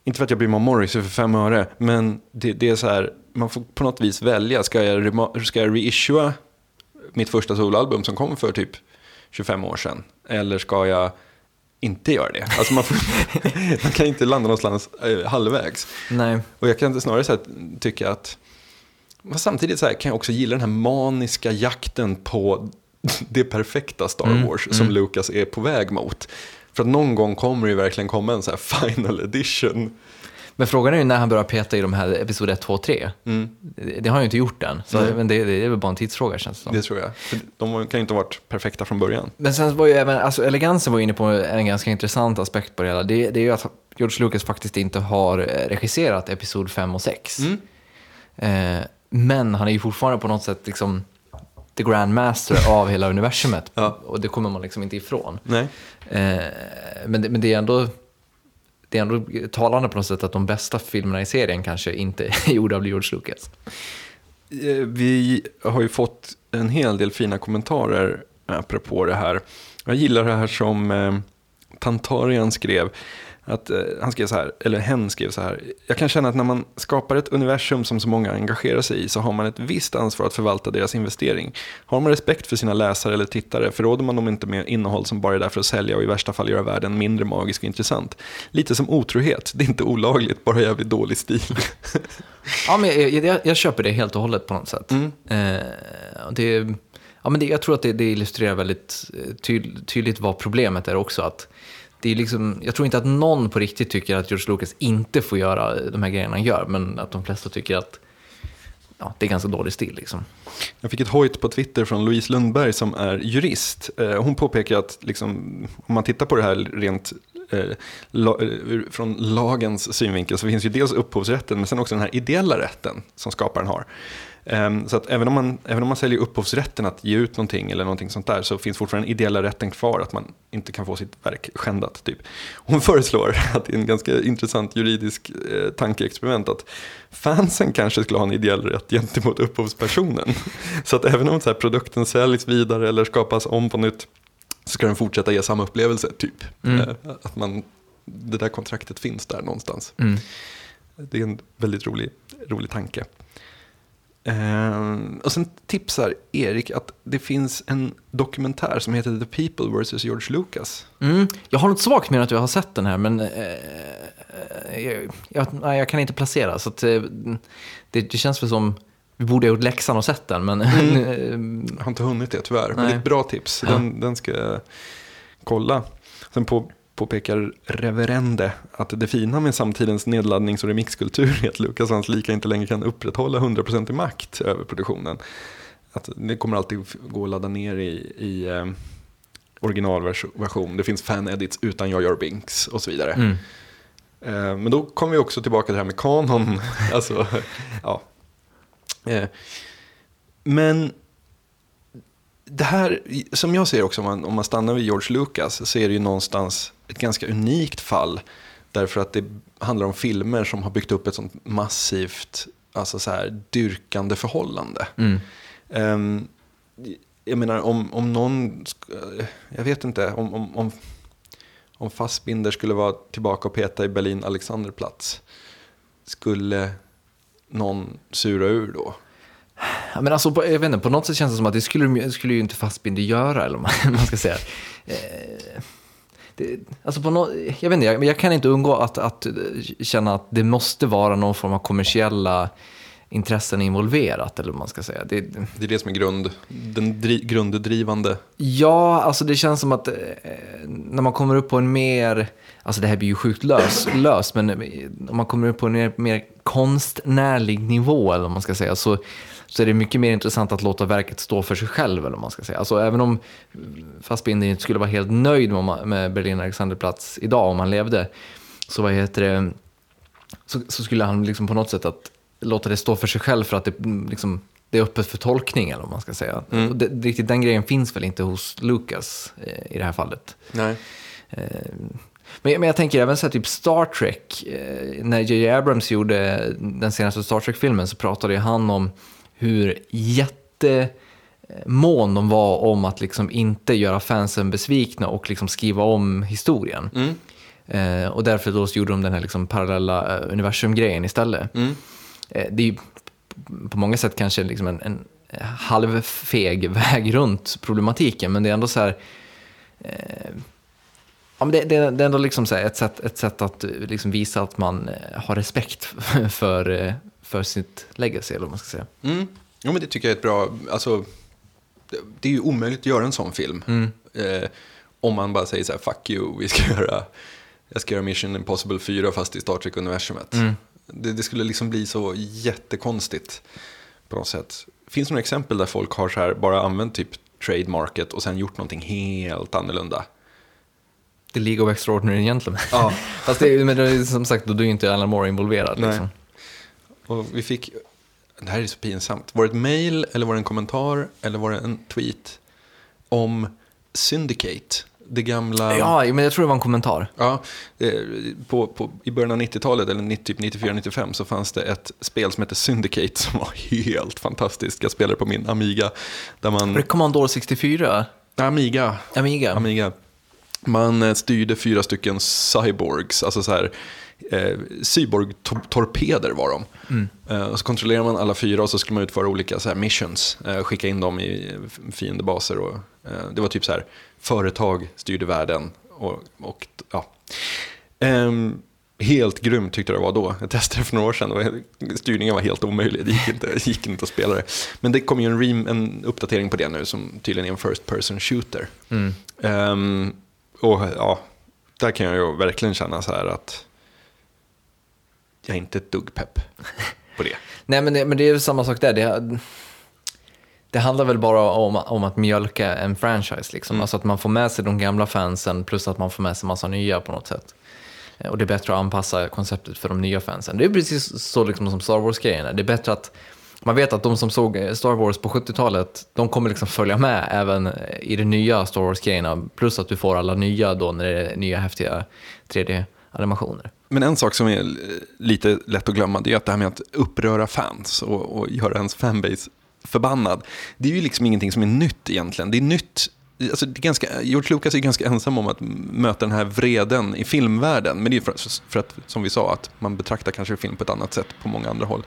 inte för att jag mig om Morrissey för fem öre, men det, det, är så här, man får på något vis välja. Ska jag, ska jag reissua mitt första soloalbum som kom för typ 25 år sedan? Eller ska jag inte göra det? Alltså man, får, man kan inte landa någonstans eh, halvvägs. Nej. Och jag kan snarare så här, tycka att Samtidigt så här, kan jag också gilla den här maniska jakten på det perfekta Star mm, Wars mm, som mm. Lucas är på väg mot. För att någon gång kommer det ju verkligen komma en så här final edition. Men frågan är ju när han börjar peta i de här episod 1, 2, 3. Mm. Det, har han ju inte gjort än, så men det, det, är väl bara en tidsfråga känns det som. Det tror jag. För de kan ju inte ha varit perfekta från början. Men sen var ju även, alltså elegansen var inne på en ganska intressant aspekt på det hela. Det, det är ju att George Lucas faktiskt inte har regisserat episod 5 och 6. Mm. Eh, men han är ju fortfarande på något sätt liksom the grandmaster av hela universumet. Ja. Och det kommer man liksom inte ifrån. Eh, men, det, men det är ändå det är ändå talande på något sätt att de bästa filmerna i serien kanske inte är gjorda av George Lucas. Eh, vi har ju fått en hel del fina kommentarer apropå det här. Jag gillar det här som eh, Tantarian skrev. Att, eh, han skrev så här, eller hen skrev så här. Jag kan känna att när man skapar ett universum som så många engagerar sig i så har man ett visst ansvar att förvalta deras investering. Har man respekt för sina läsare eller tittare förråder man dem inte med innehåll som bara är där för att sälja och i värsta fall göra världen mindre magisk och intressant. Lite som otrohet, det är inte olagligt, bara jävligt dålig stil. ja, men jag, jag, jag, köper det helt och hållet på något sätt. Mm. Eh, det, ja, men det, jag tror att det, det illustrerar väldigt eh, tyd, tydligt vad problemet är också. att det är liksom, jag tror inte att någon på riktigt tycker att George Lucas inte får göra de här grejerna han gör, men att de flesta tycker att ja, det är ganska dålig stil. Liksom. Jag fick ett hojt på Twitter från Louise Lundberg som är jurist. Eh, hon påpekar att liksom, om man tittar på det här rent Eh, la, eh, från lagens synvinkel så finns ju dels upphovsrätten men sen också den här ideella rätten som skaparen har. Ehm, så att även om, man, även om man säljer upphovsrätten att ge ut någonting eller någonting sånt där så finns fortfarande den ideella rätten kvar att man inte kan få sitt verk skändat. Typ. Hon föreslår, att det är en ganska intressant juridisk eh, tankeexperiment, att fansen kanske skulle ha en ideell rätt gentemot upphovspersonen. så att även om så här, produkten säljs vidare eller skapas om på nytt ska den fortsätta ge samma upplevelse. typ. Mm. Eh, att man, det där kontraktet finns där någonstans. Mm. Det är en väldigt rolig, rolig tanke. Uh, och sen tipsar Erik att det finns en dokumentär som heter The People vs. George Lucas. Mm. Jag har något svagt med att jag har sett den här, men uh, jag, jag, jag, kan inte placera. Så att, det, det, känns väl som, vi borde ha gjort läxan och sett den. Men mm. jag har inte hunnit det tyvärr, Nej. men det är ett bra tips. Den, ja. den ska jag kolla. Sen på påpekar reverende att det fina med samtidens nedladdnings och remixkultur är att Lucas och hans lika inte längre kan upprätthålla 100% i makt över produktionen. Att det kommer alltid gå att ladda ner i, i eh, originalversion. Det finns fan-edits utan Jar Jar Binks och så vidare. Mm. Eh, men då kommer vi också tillbaka till det här med kanon. alltså, ja. Eh, men det här, som jag ser också, om man, om man stannar vid George Lucas, så är det ju någonstans ett ganska unikt fall. Därför att det handlar om filmer som har byggt upp ett sånt massivt, alltså så här, dyrkande förhållande. Mm. Um, jag menar om, om någon, jag vet inte, om, om, om, om Fassbinder skulle vara tillbaka och peta i Berlin Alexanderplatz, skulle någon sura ur då? Ja, men alltså, på, jag vet inte, på något sätt känns det som att det skulle, skulle ju inte Fassbinder göra, eller vad man man ska säga. Eh, det, alltså på no, jag vet inte, jag, jag kan inte undgå att, att känna att det måste vara någon form av kommersiella intressen involverat, eller vad man ska säga. Det, Det är det som är grund, den dri, grunddrivande. Ja, alltså det känns som att eh, när man kommer upp på en mer, alltså det här blir ju sjukt lös, lös men om man kommer upp på en mer, mer konstnärlig nivå, eller vad man ska säga, så, så är det mycket mer intressant att låta verket stå för sig själv, eller vad man ska säga. Alltså även om Fassbinder inte skulle vara helt nöjd med, med Berlin Alexanderplatz idag, om han levde, så vad heter det, så, så skulle han liksom på något sätt att låta det stå för sig själv för att det, mm, liksom, det är öppet för tolkning, eller vad man ska säga. Och det, riktigt den grejen finns väl inte hos Lucas eh, i det här fallet. Nej. Eh, men, men jag tänker även så här, typ Star Trek. Eh, när J.J. Abrams gjorde den senaste Star Trek-filmen så pratade han om hur jättemån de var om att liksom inte göra fansen besvikna och liksom skriva om historien. Mm. Eh, och därför då så gjorde de den här liksom parallella eh, universum-grejen istället. Mm. Eh, det är ju på många sätt kanske liksom en, en halvfeg väg runt problematiken, men det är ändå så här... Eh, ja, men det, det, det är ändå liksom så ett, sätt, ett sätt att eh, liksom visa att man eh, har respekt för, för sitt legacy, eller vad man ska säga. Mm. Jo, men det tycker jag är ett bra, alltså, det, det är ju omöjligt att göra en sån film. Mm. Eh, om man bara säger så här, fuck you, vi ska göra, jag ska göra Mission Impossible 4 fast i Star Trek-universumet. Mm. Det, det skulle liksom bli så jättekonstigt på något sätt. Finns det några exempel där folk har så här, bara använt typ trademarket och sen gjort någonting helt annorlunda? The League of Extraordinary Gentlemen. Ja. Fast det, men det är, som sagt, då är ju inte Alan Moore involverad. Nej. Liksom. Och vi fick, det här är så pinsamt, var det ett mail eller var det en kommentar eller var det en tweet om Syndicate? Det gamla... Ja, men jag tror det var en kommentar. Ja, eh, på, på, I början av 90-talet, eller 90, typ 94-95, så fanns det ett spel som hette Syndicate som var helt fantastiskt. Jag spelade på min Amiga. Där man, Var det Commodore 64? Amiga, Amiga? Amiga. Man eh, styrde fyra stycken cyborgs, alltså så här, eh, cyborg-torpeder var de. Eh, och så kontrollerar man alla fyra och så skulle man utföra olika så här, missions, eh, skicka in dem i fiendebaser. Och, eh, det var typ så här, företag styrde världen. Och, och, ja. Ehm, helt grymt tyckte jag det var då. Jag testade det för några år sedan och styrningen var helt omöjlig. Det gick inte, gick inte att spela det. Men det kommer ju en, rem, en uppdatering på det nu som tydligen är en first person shooter. Mm. Ehm, och ja, där kan jag ju verkligen känna så här att jag är inte ett dugg pepp på det. Nej, men det, men det är ju samma sak där. Det, det handlar väl bara om, om att mjölka en franchise. Liksom. Mm. Alltså att man får med sig de gamla fansen plus att man får med sig massa nya på något sätt. Eh, Och det är bättre att anpassa konceptet för de nya fansen. Det är precis så liksom som Star Wars-grejen. Det är bättre att man vet att de som såg eh, Star Wars på 70-talet, de kommer liksom följa med även eh, i de nya Star Wars-grejerna. Plus att du får alla nya då när det är nya häftiga 3D-animationer. Men en sak som är lite lätt att glömma det är att det här med att uppröra fans och, och göra ens fanbase förbannad. Det är ju liksom ingenting som är nytt egentligen. Det är nytt, alltså det är ganska, George Lucas är ganska ensam om att möta den här vreden i filmvärlden. Men det är för, för att, som vi sa, att man betraktar kanske film på ett annat sätt på många andra håll.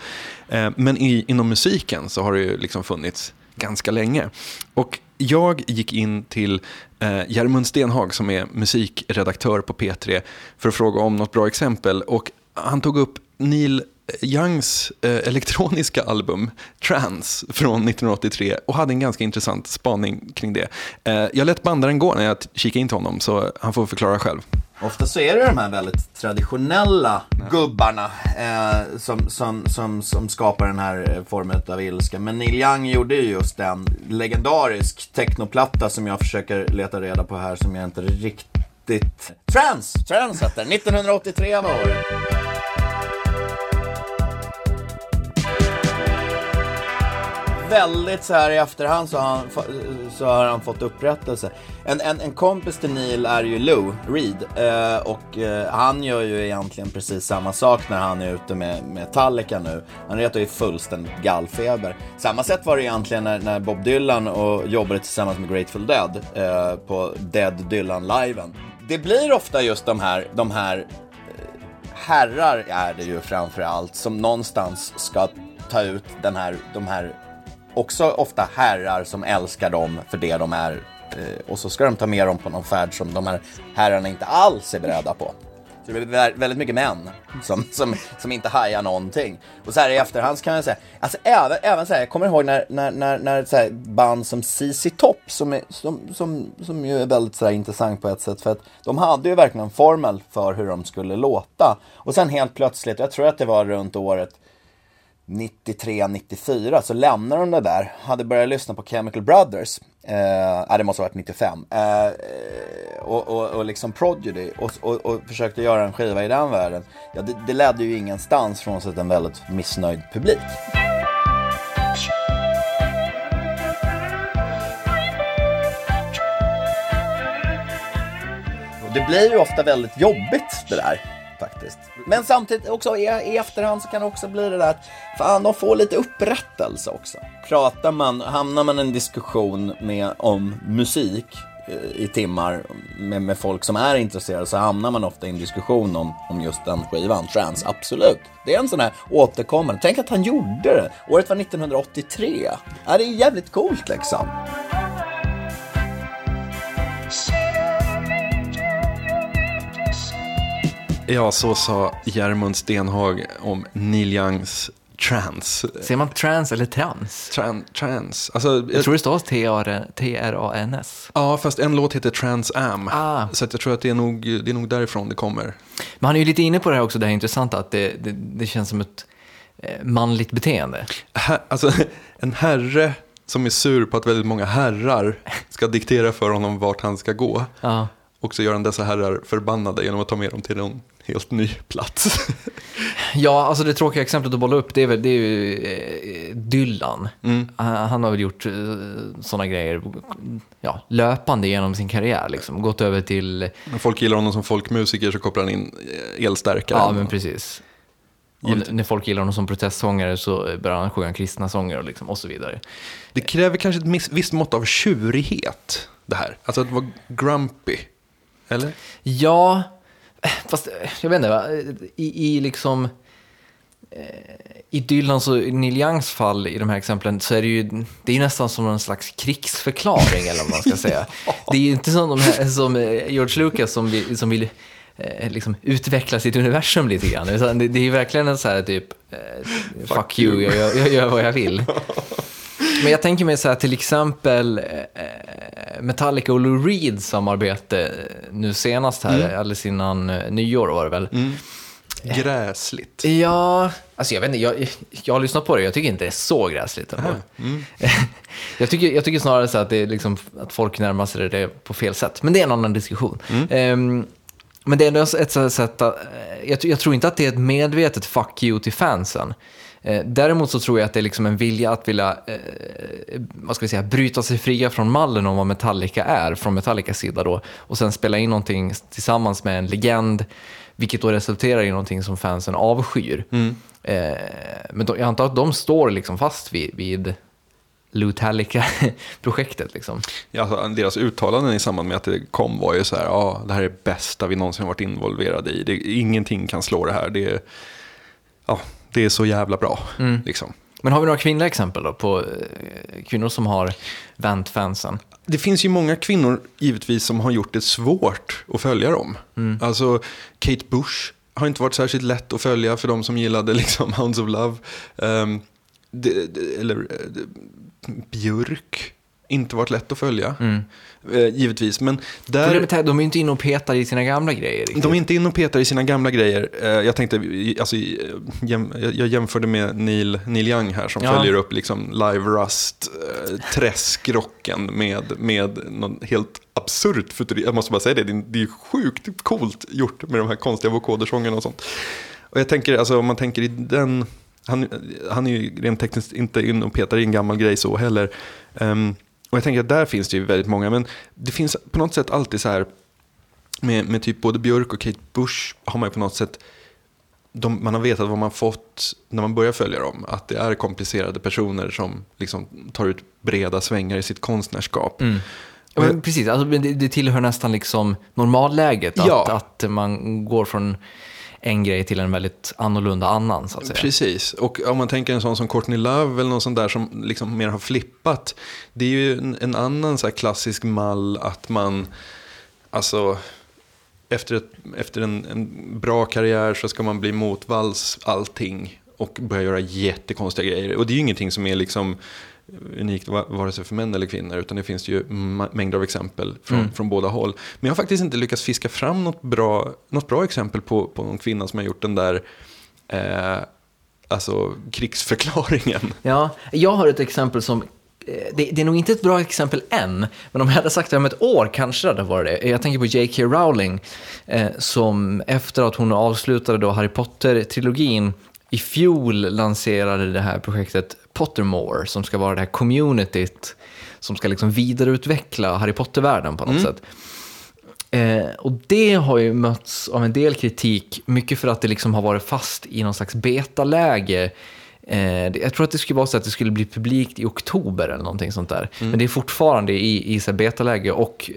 Eh, men i, inom musiken så har det ju liksom funnits ganska länge. Och jag gick in till eh, Järmund Stenhag som är musikredaktör på P3 för att fråga om något bra exempel. Och han tog upp Neil Youngs eh, elektroniska album Trans från 1983 och hade en ganska intressant spaning kring det. Eh, jag lät bandaren gå när jag kikade in till honom så han får förklara själv. Ofta så är det de här väldigt traditionella gubbarna eh, som, som, som, som skapar den här formen av ilska. Men Neil Young gjorde ju just en legendarisk technoplatta som jag försöker leta reda på här som jag inte riktigt... Trans! Trans heter den. 1983 var året. Väldigt så här i efterhand så har han, så har han fått upprättelse. En, en, en kompis till Neil är ju Lou Reed eh, och eh, han gör ju egentligen precis samma sak när han är ute med Metallica nu. Han retar ju fullständigt gallfeber. Samma sätt var det egentligen när, när Bob Dylan och jobbade tillsammans med Grateful Dead eh, på Dead Dylan-liven. Det blir ofta just de här, de här eh, herrar är det ju framför allt som någonstans ska ta ut den här, de här också ofta herrar som älskar dem för det de är. Eh, och så ska de ta med dem på någon färd som de här herrarna inte alls är beredda på. Så det blir väldigt mycket män som, som, som inte hajar någonting. Och så här i efterhand så kan jag säga, alltså även, även så här, jag kommer ihåg när, när, när, när så här band som CC Top, som, är, som, som, som ju är väldigt så här intressant på ett sätt, för att de hade ju verkligen en formel för hur de skulle låta. Och sen helt plötsligt, jag tror att det var runt året 93, 94 så lämnade de det där, hade börjat lyssna på Chemical Brothers. Eh, det måste ha varit 95. Eh, och, och, och liksom Prodigy och, och, och, försökte göra en skiva i den världen. Ja, det, det ledde ju ingenstans frånsett en väldigt missnöjd publik. Det blir ju ofta väldigt jobbigt det där faktiskt. Men samtidigt också i, i efterhand så kan det också bli det där att fan, de får lite upprättelse också. Pratar man, hamnar man i en diskussion med, om musik eh, i timmar med, med folk som är intresserade så hamnar man ofta i en diskussion om, om just den skivan, trans, absolut. Det är en sån här återkommande, tänk att han gjorde det, året var 1983. Ja, det är jävligt coolt liksom. Ja, så sa Järmund Stenhag om Neil Youngs trans. Säger man trans eller trans? Tran, trans. Alltså, jag, jag tror det stavas T-R-A-N-S. Ja, fast en låt heter Trans Am. Ah. Så jag tror att det är, nog, det är nog därifrån det kommer. Men han är ju lite inne på det här också, det här intressanta, att det, det, det känns som ett eh, manligt beteende. Alltså, en herre som är sur på att väldigt många herrar ska diktera för honom vart han ska gå. Ah. Och så gör han dessa herrar förbannade genom att ta med dem till någon helt ny plats. ja, alltså det tråkiga exemplet att bolla upp, det är, väl, det är ju eh, Dylan. Mm. Han har väl gjort eh, sådana grejer ja, löpande genom sin karriär. Liksom. Gått över till... När folk gillar honom som folkmusiker så kopplar han in eh, elstärkare. Ja, men precis. Och när folk gillar honom som protestsångare så börjar han sjunga kristna sånger och, liksom, och så vidare. Det kräver kanske ett visst mått av tjurighet, det här. Alltså att vara grumpy. Eller? Ja, fast jag vet inte, va? I, i liksom... Eh, I Dylans och Neil Youngs fall i de här exemplen så är det ju det är nästan som en slags krigsförklaring eller vad man ska säga. Det är ju inte som, de här, som eh, George Lucas som vill, som vill eh, liksom utveckla sitt universum lite grann. Det, det är ju verkligen en så här typ, eh, fuck, fuck you, jag, jag, jag gör vad jag vill. Men jag tänker mig så här till exempel eh, Metallica och Lou Reed samarbete eh, nu senast här, mm. alldeles innan eh, nyår var det väl. Mm. Gräsligt. Ja, alltså jag vet inte, jag, jag har lyssnat på det, jag tycker inte det är så gräsligt. Mm. jag, tycker, jag tycker snarare så att, det är liksom, att folk närmar sig det på fel sätt, men det är en annan diskussion. Um, men det är ändå ett sätt att, jag, jag, tror inte att det är ett medvetet fuck you till fansen. Eh, däremot så tror jag att det är liksom en vilja att vilja eh, vad ska vi säga, bryta sig fria från mallen om vad Metallica är, från Metallicas sida då, och sen spela in någonting tillsammans med en legend, vilket då resulterar i någonting som fansen avskyr. Mm. Eh, men då, jag antar att de står liksom fast vid, vid Lutalica-projektet. Liksom. Ja, alltså, deras uttalanden i samband med att det kom var ju så här, ja, ah, det här är det bästa vi någonsin varit involverade i. Det, ingenting kan slå det här. Det ja, det är så jävla bra. Mm. Liksom. Men har vi några kvinnliga exempel då på eh, kvinnor som har vänt fansen? Det finns ju många kvinnor givetvis som har gjort det svårt att följa dem. Mm. Alltså Kate Bush har inte varit särskilt lätt att följa för de som gillade liksom Hounds of Love. Um, det, det, eller uh, Björk inte varit lätt att följa. Eh, givetvis, men där... Problemet är, de är inte inne och petar i sina gamla grejer riktigt. De är inte inne och petar i sina gamla grejer. Eh, Jag tänkte, alltså, jäm, jag jämförde med Neil, Neil Young här som Ja. följer upp liksom Live Rust, eh, träskrocken med, med någon helt absurt futurism. Jag måste bara säga det, det är- det är sjukt coolt gjort med de här konstiga vokodersångerna och sånt. Och jag tänker, alltså om man tänker i den, han, han är ju rent tekniskt inte in och petar i en gammal grej så heller. Ehm, och jag tänker att där finns det ju väldigt många, men det finns på något sätt alltid så här, med, med typ både Björk och Kate Bush har man ju på något sätt de, man har vetat vad man fått när man börjar följa dem. Att det är komplicerade personer som liksom tar ut breda svängar i sitt konstnärskap. Ja, men precis, alltså, det, det tillhör nästan liksom normalläget. Att, Ja. att man går från en grej till en väldigt annorlunda annan, så att säga. Precis, och om man tänker en sån som Courtney Love eller någon sån där som liksom mer har flippat. Det är ju en, en annan så här klassisk mall att man, alltså efter, ett, efter en, en bra karriär så ska man bli motvalls allting och börja göra jättekonstiga grejer. Och det är ju ingenting som är liksom unikt va- vare sig för män eller kvinnor utan det finns ju mängder av exempel från, från båda håll. Men jag har faktiskt inte lyckats fiska fram något bra, något bra exempel på, på någon kvinna som har gjort den där eh, alltså krigsförklaringen. Ja, jag har ett exempel som eh, det, det är nog inte ett bra exempel än, men om jag hade sagt det om ett år kanske det hade varit det. Jag tänker på J.K. Rowling, eh, som efter att hon avslutade då Harry Potter-trilogin i fjol lanserade det här projektet Pottermore, som ska vara det här communityt som ska liksom vidareutveckla Harry Potter-världen på något sätt. Eh, och det har ju mötts av en del kritik, mycket för att det liksom har varit fast i någon slags betaläge. Eh, jag tror att det skulle vara så att det skulle bli publikt i oktober eller någonting sånt där. Men det är fortfarande i, i så betaläge och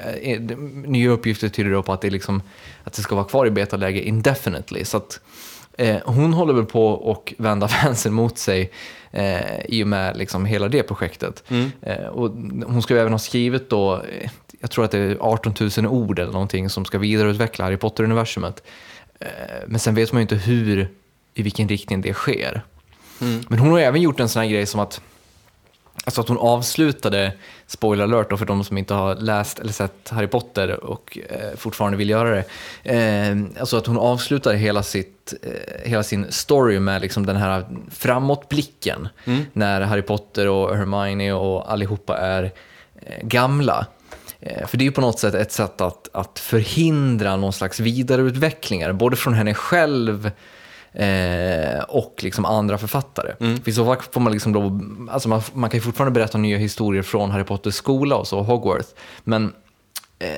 eh, eh, nya uppgifter tyder då på att det, liksom, att det ska vara kvar i betaläge indefinitely. Så att, eh, hon håller väl på och vända fansen mot sig eh, i och med liksom hela det projektet. Eh, och hon ska ju även ha skrivit då, eh, jag tror att det är 18 000 ord eller någonting som ska vidareutveckla Harry Potter-universumet. Eh, men sen vet man ju inte hur, i vilken riktning det sker. Men hon har även gjort en sån här grej som att Alltså att hon avslutade, spoiler alert då för de som inte har läst eller sett Harry Potter och eh, fortfarande vill göra det. Eh, alltså att hon avslutade hela, sitt, eh, hela sin story med liksom den här framåtblicken. När Harry Potter och Hermione och allihopa är eh, gamla. Eh, För det är ju på något sätt ett sätt att, att förhindra någon slags vidareutvecklingar, både från henne själv eh, och liksom andra författare. För i så fall får man liksom lov, alltså man, man kan ju fortfarande berätta nya historier från Harry Potters skola och så, Hogwarts. Men, eh,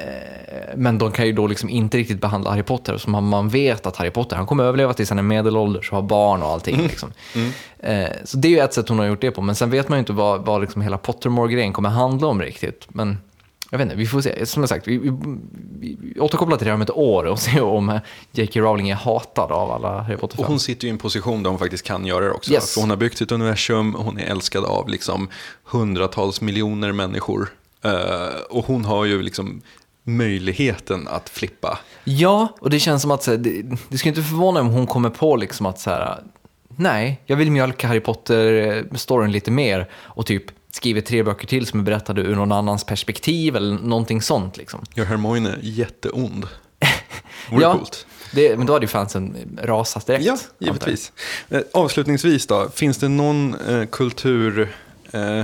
men de kan ju då liksom inte riktigt behandla Harry Potter som man, vet att Harry Potter, han kommer överleva tills han är medelålders och har barn och allting. Liksom. Eh, så det är ju ett sätt hon har gjort det på, men sen vet man ju inte vad, vad liksom hela Pottermore-grejen kommer handla om riktigt. Men jag vet inte, vi får se. Som jag sagt, vi, vi, vi, återkopplar till det om ett år och ser om J.K. Rowling är hatad av alla Harry Och Potter-fans. hon sitter ju i en position där hon faktiskt kan göra det också. Yes. För hon har byggt sitt universum, hon är älskad av liksom hundratals miljoner människor. Eh, och hon har ju liksom möjligheten att flippa. Ja, och det känns som att här, det, det skulle inte förvåna om hon kommer på liksom att så här, nej, jag vill mjölka Harry Potter-storyn lite mer och typ skriver tre böcker till som är berättade ur någon annans perspektiv eller någonting sånt. Liksom. Gör Hermione jätteond. Vore ja, coolt. det, men då hade ju fansen rasat direkt. Ja, givetvis. Eh, avslutningsvis då, finns det någon eh, kultur eh,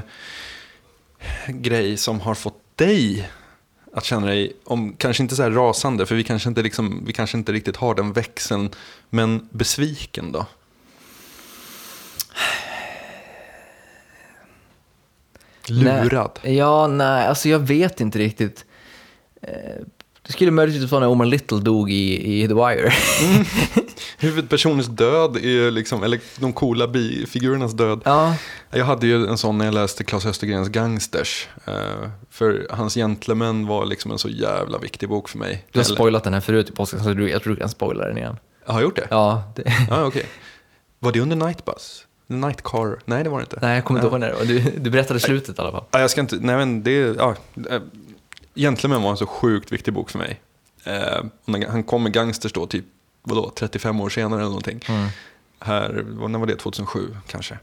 som har fått dig att känna dig, om, kanske inte så här rasande, för vi kanske inte, liksom, vi kanske inte riktigt har den växeln, men besviken då? Lurad? Nej, ja, nej, alltså jag vet inte riktigt. Eh, Det skulle möjligtvis vara när Omar Little dog i, i The Wire. Huvudpersonens död är liksom, eller de coola bifigurernas död. ja, Jag hade ju en sån när jag läste Claes Östergrens Gangsters. Eh, för hans Gentlemen var liksom en så jävla viktig bok för mig. du har Eller- spoilat den här förut i påsken, så jag tror du kan spoila den igen. Jag har gjort det? Ja, det, Ja, okej. Var det under Nightbus? Nightcar? Nej, det var det inte. nej, jag kommer inte ihåg när det var. Du, du berättade slutet i alla fall. Ja, jag ska inte, nej men det, ja. eh, Gentlemen var en så sjukt viktig bok för mig. Eh, han kom med Gangsters då, typ, vadå, 35 år senare eller någonting. Mm. Här, när var det? 2007 kanske.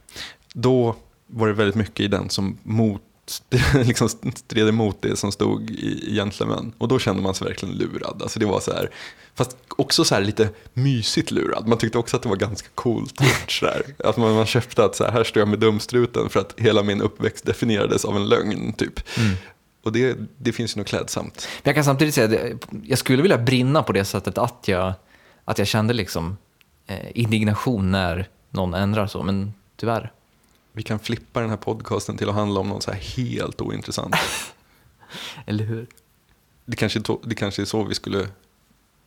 Då var det väldigt mycket i den som mot, liksom stred emot det som stod i Gentleman. Och då kände man sig verkligen lurad. Alltså det var så här, fast också så här lite mysigt lurad. Man tyckte också att det var ganska coolt gjort. Så. Att man, man köpte att så här, här står jag med dumstruten för att hela min uppväxt definierades av en lögn. Typ. Mm. Och det, det finns ju något klädsamt. Men jag kan samtidigt säga att jag skulle vilja brinna på det sättet att jag, att jag kände liksom eh, indignation när någon ändrar så, men tyvärr. Vi kan flippa den här podcasten till att handla om något så här helt ointressant. Eller hur? Det kanske, det kanske är så vi skulle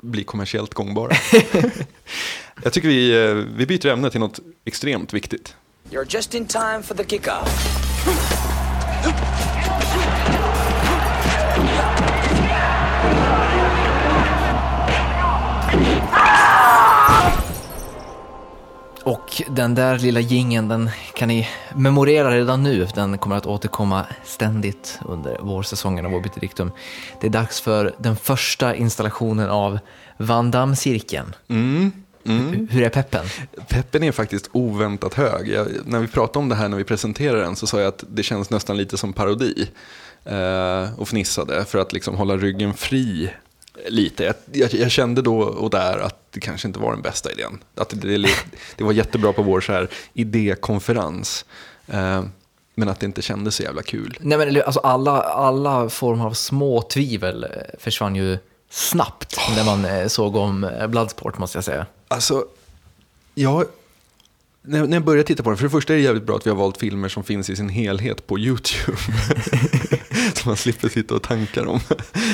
bli kommersiellt gångbara. jag tycker vi, eh, vi byter ämne till något extremt viktigt. You're just in time for the kickoff. Och den där lilla gingen den kan ni memorera redan nu. Den kommer att återkomma ständigt under vårsäsongen av Obit Dictum. Det är dags för den första installationen av Van Damme-cirkeln. Hur är peppen? Peppen är faktiskt oväntat hög. Jag, när vi pratade om det här när vi presenterade den så sa jag att det känns nästan lite som parodi. Eh, och fnissade för att liksom hålla ryggen fri lite. Jag, jag, jag kände då och där att det kanske inte var den bästa idén. Att det, det, det var jättebra på vår så här idékonferens. Eh, men att det inte kändes så jävla kul. Nej, men, alltså, alla, alla former av små tvivel eh, försvann ju snabbt när man eh, såg om eh, Bloodsport, måste jag säga. Alltså, jag, när, när jag började titta på den, för det första är det jävligt bra att vi har valt filmer som finns i sin helhet på YouTube. så man slipper sitta och tanka dem.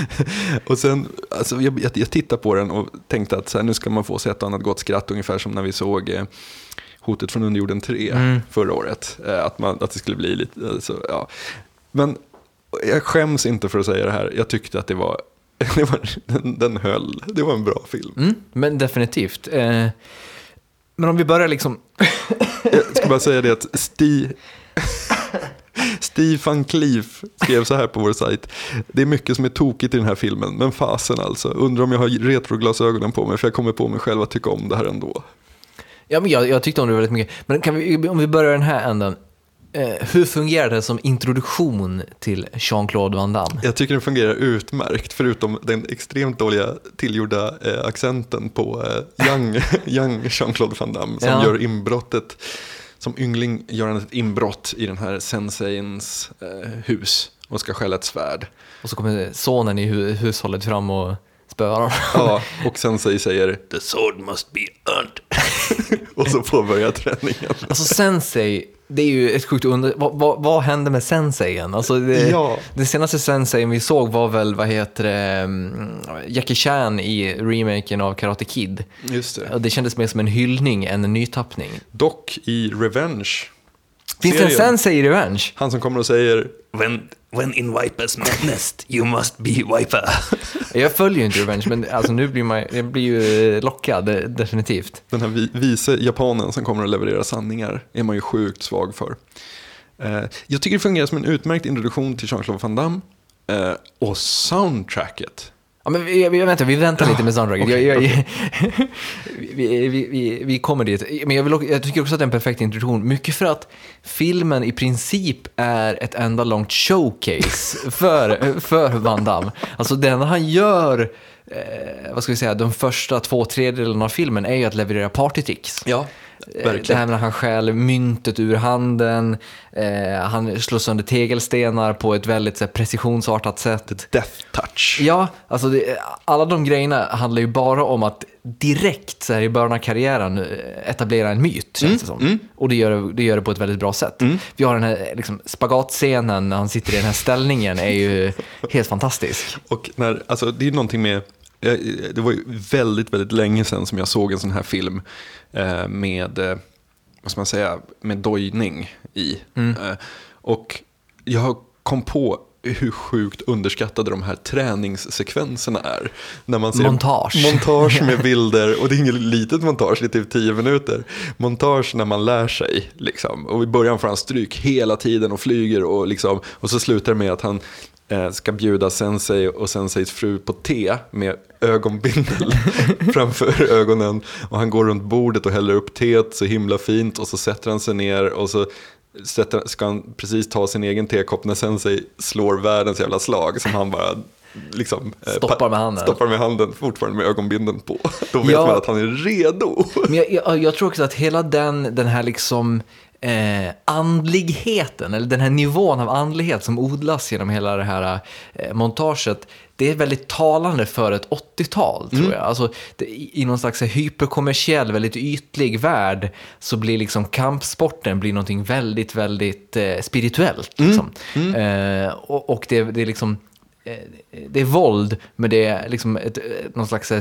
och sen, alltså, jag, jag, jag tittade på den och tänkte att så här, nu ska man få sig ett annat gott skratt, ungefär som när vi såg eh, Hotet från underjorden 3 förra året. Eh, att, man, att det skulle bli lite, alltså, ja. Men jag skäms inte för att säga det här, jag tyckte att det var, det var den, den höll, det var en bra film. Mm, men definitivt. Eh, men om vi börjar liksom... Jag ska bara säga det att Sti... Steve van Cleef skrev så här på vår sajt. Det är mycket som är tokigt i den här filmen, men fasen alltså. Undrar om jag har retroglasögonen på mig, för jag kommer på mig själv att tycka om det här ändå. Ja, men jag, jag tyckte om det väldigt mycket. Men vi, om vi börjar den här änden. Eh, hur fungerar det som introduktion till Jean-Claude Van Damme? Jag tycker den fungerar utmärkt, förutom den extremt dåliga tillgjorda eh, accenten på eh, young, young Jean-Claude Van Damme, som Ja. gör inbrottet. Som yngling gör han ett inbrott i den här senseins eh, hus och ska stjäla ett svärd. Och så kommer sonen i hu- hushållet fram och spöar honom. Ja, och Sensei säger “The sword must be earned” och så påbörjar träningen. Alltså Sensei, det är ju ett sjukt under... Vad, vad, vad hände med Senseien? Alltså det, Ja. det senaste Senseien vi såg var väl, vad heter det, mm, Jackie Chan i remaken av Karate Kid. Just det. Och det kändes mer som en hyllning än en nytappning. Dock i Revenge. Finns det en Sensei i Revenge? Han som kommer och säger When when in Viper's nest, you must be Viper. Jag följer ju inte Revenge, men alltså nu blir man jag blir ju lockad, definitivt. den här vi- vice japanen som kommer att leverera sanningar är man ju sjukt svag för. Eh, jag tycker det fungerar som en utmärkt introduktion till Jean-Claude Van Damme. Eh, och soundtracket. Ja, men vi, vi, vänta, vi väntar lite med soundtracket. Jag, jag, vi, vi, vi, vi kommer dit. Men jag, vill, jag tycker också att det är en perfekt introduktion. Mycket för att filmen i princip är ett enda långt showcase för, för Van Damme. Alltså det enda han gör, eh, vad ska vi säga, de första två tredjedelarna av filmen är ju att leverera partytricks. Ja, Eh, Det här verkligen. med när han stjäl myntet ur handen, eh, han slår sönder tegelstenar på ett väldigt så här, precisionsartat sätt. Death touch. Ja, alltså det, alla de grejerna handlar ju bara om att direkt så här, i början av karriären eh, etablera en myt, känns det som. Och det gör, det- gör det på ett väldigt bra sätt. Vi har den här liksom, spagatscenen när han sitter i den här ställningen, är ju helt fantastisk. Och när, alltså, det är någonting med, det var väldigt, väldigt länge sedan som jag såg en sån här film eh, med, eh, vad ska man säga, med dojning i. Eh, och jag kom på hur sjukt underskattade de här träningssekvenserna är. När man ser Montage. montage med bilder, och det är inget litet montage, det är typ tio minuter. Montage när man lär sig, liksom. Och i början får han stryk hela tiden och flyger och liksom, och så slutar det med att han ska bjuda sensei och senseis fru på te med ögonbindel framför ögonen. Och han går runt bordet och häller upp teet så himla fint och så sätter han sig ner och så sätter, ska han precis ta sin egen tekopp när Sensei slår världens jävla slag som han bara liksom, eh, Stoppar pa- med handen. Stoppar med handen, fortfarande med ögonbinden på. Då vet Ja. man att han är redo. Men jag, jag, jag tror också att hela den, den här liksom eh, andligheten, eller den här nivån av andlighet som odlas genom hela det här eh, montaget, det är väldigt talande för ett 80-tal, tror jag. Alltså, det, I någon slags hyperkommersiell, väldigt ytlig värld så blir liksom kampsporten blir någonting väldigt, väldigt eh, spirituellt. Liksom. Eh, och, och det, det är liksom eh, det är våld, men det är liksom ett, ett, någon slags så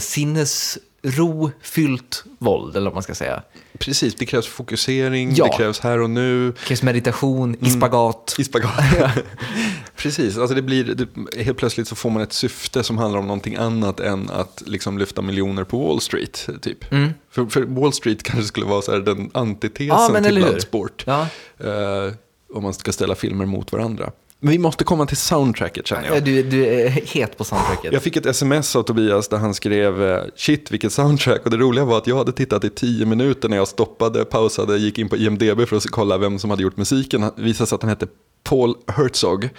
sinnesrofyllt våld, eller vad man ska säga. Precis, det krävs fokusering, Ja. det krävs här och nu. Det krävs meditation, i spagat. I spagat. Precis, alltså det blir, det, helt plötsligt så får man ett syfte som handlar om någonting annat än att liksom lyfta miljoner på Wall Street. Typ. För, för Wall Street kanske skulle vara så här den antitesen Mm. Ja, till bloodsport. Ja. Eh, om man ska ställa filmer mot varandra. Men vi måste komma till soundtracket känner jag. Du, du är het på soundtracket. Jag fick ett sms av Tobias där han skrev eh, shit vilket soundtrack och det roliga var att jag hade tittat i tio minuter när jag stoppade, pausade, gick in på IMDB för att kolla vem som hade gjort musiken. Det visade sig att han hette Paul Herzog.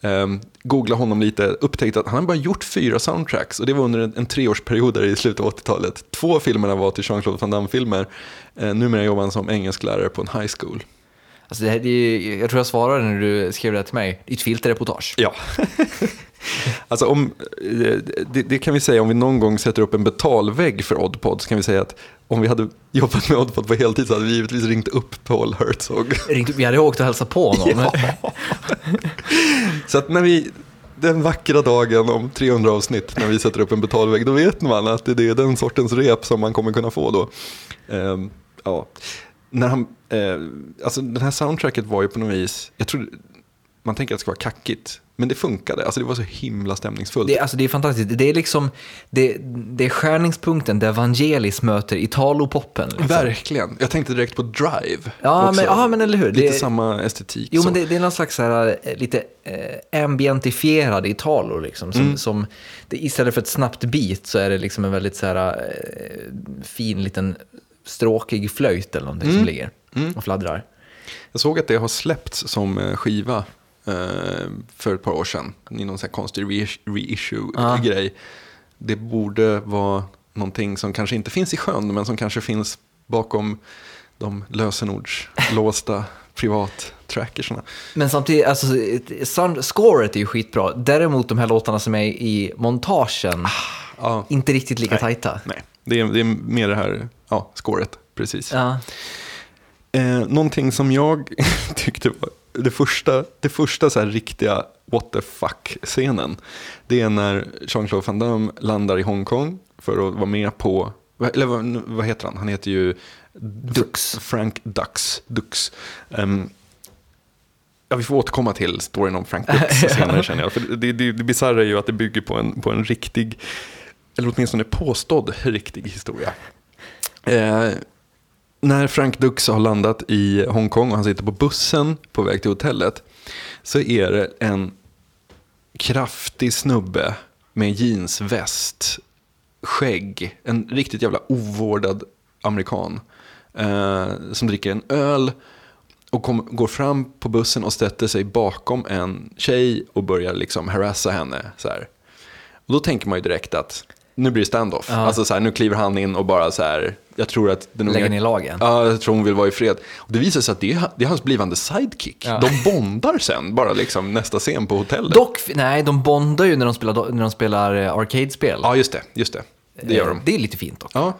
Um, googla honom lite, upptäckte att han har bara gjort fyra soundtracks och det var under en, en treårsperiod där i slutet av 80-talet. Två filmerna var till Jean-Claude Van Damme-filmer. Uh, numera jobbar han som engelsklärare på en high school. Alltså det här, det är, jag tror jag svarade när du skrev det till mig. Ditt filterreportage. Ja. alltså om, det, det kan vi säga om vi någon gång sätter upp en betalvägg för Oddpod så kan vi säga att om vi hade jobbat med Oddpod på heltid så hade vi givetvis ringt upp Paul Herzog. Ringt upp- Vi hade åkt och hälsat på honom. Så att när vi, den vackra dagen om 300 avsnitt när vi sätter upp en betalvägg då vet man att det är den sortens rep som man kommer kunna få då. Ehm, ja. När han, eh, alltså den här soundtracket var ju på något vis, jag tror man tänker att det ska vara kackigt, men det funkade. Alltså det var så himla stämningsfullt. Det, alltså det är fantastiskt. Det är liksom, det, det är skärningspunkten där Vangelis möter Italo-poppen. Liksom. Verkligen. Jag tänkte direkt på Drive. Ja, också. men- ja, men eller hur. Lite Det- samma estetik. Jo, så. men det, det är någon slags så här, eh, lite eh, ambientifierad Italo. Liksom, som, som, det, istället för ett snabbt beat så är det liksom en väldigt så här, eh, fin liten stråkig flöjt eller någonting som ligger och fladdrar. Jag såg att det har släppts som eh, skiva eh, för ett par år sedan. I någon sån här konstig re- reissue-grej. Det borde vara någonting som kanske inte finns i sjön, men som kanske finns bakom de lösenordslåsta privat-trackersarna. Men samtidigt, alltså, sound, scoret är ju skitbra. Däremot de här låtarna som är i montagen, Ja, inte riktigt lika tajta. nej. Det är, det är mer det här, ja, scoret, precis. Ja. Eh, någonting som jag tyckte var det första, det första så här riktiga what the fuck-scenen. Det är när Jean-Claude Van Damme landar i Hongkong för att vara med på, eller vad, vad heter han? Han heter ju Dux. Frank Dux. Dux. Ehm, ja, vi får återkomma till storyn om Frank Dux senare känner jag. För det, det, det bisarra är ju att det bygger på en, på en riktig, eller åtminstone påstådd riktig historia. Eh, när Frank Dux har landat i Hongkong och han sitter på bussen på väg till hotellet så är det en kraftig snubbe med jeansväst, skägg, en riktigt jävla ovårdad amerikan eh, som dricker en öl och kom, går fram på bussen och sätter sig bakom en tjej och börjar liksom harassa henne. Så här. Och då tänker man ju direkt att nu blir det standoff. Ja. Alltså så här, nu kliver han in och bara så här, jag tror att den Lägger unga- ner lagen. Ja, jag tror hon vill vara i fred. Och det visar sig att det är, det är hans blivande sidekick. Ja. De bondar sen, bara liksom nästa scen på hotellet. Dock, nej, de bondar ju när de spelar, när de spelar eh, arcade-spel. Ja, just det. Just det. Det gör Eh, de. Det är lite fint dock. Ja,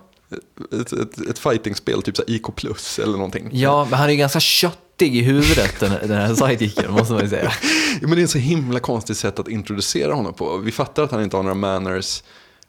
ett, ett, ett fightingspel, typ så IK plus eller någonting. Ja, men han är ju ganska köttig i huvudet, den, den här sidekicken, måste man ju säga. Ja, men det är ett så himla konstigt sätt att introducera honom på. Vi fattar att han inte har några manners.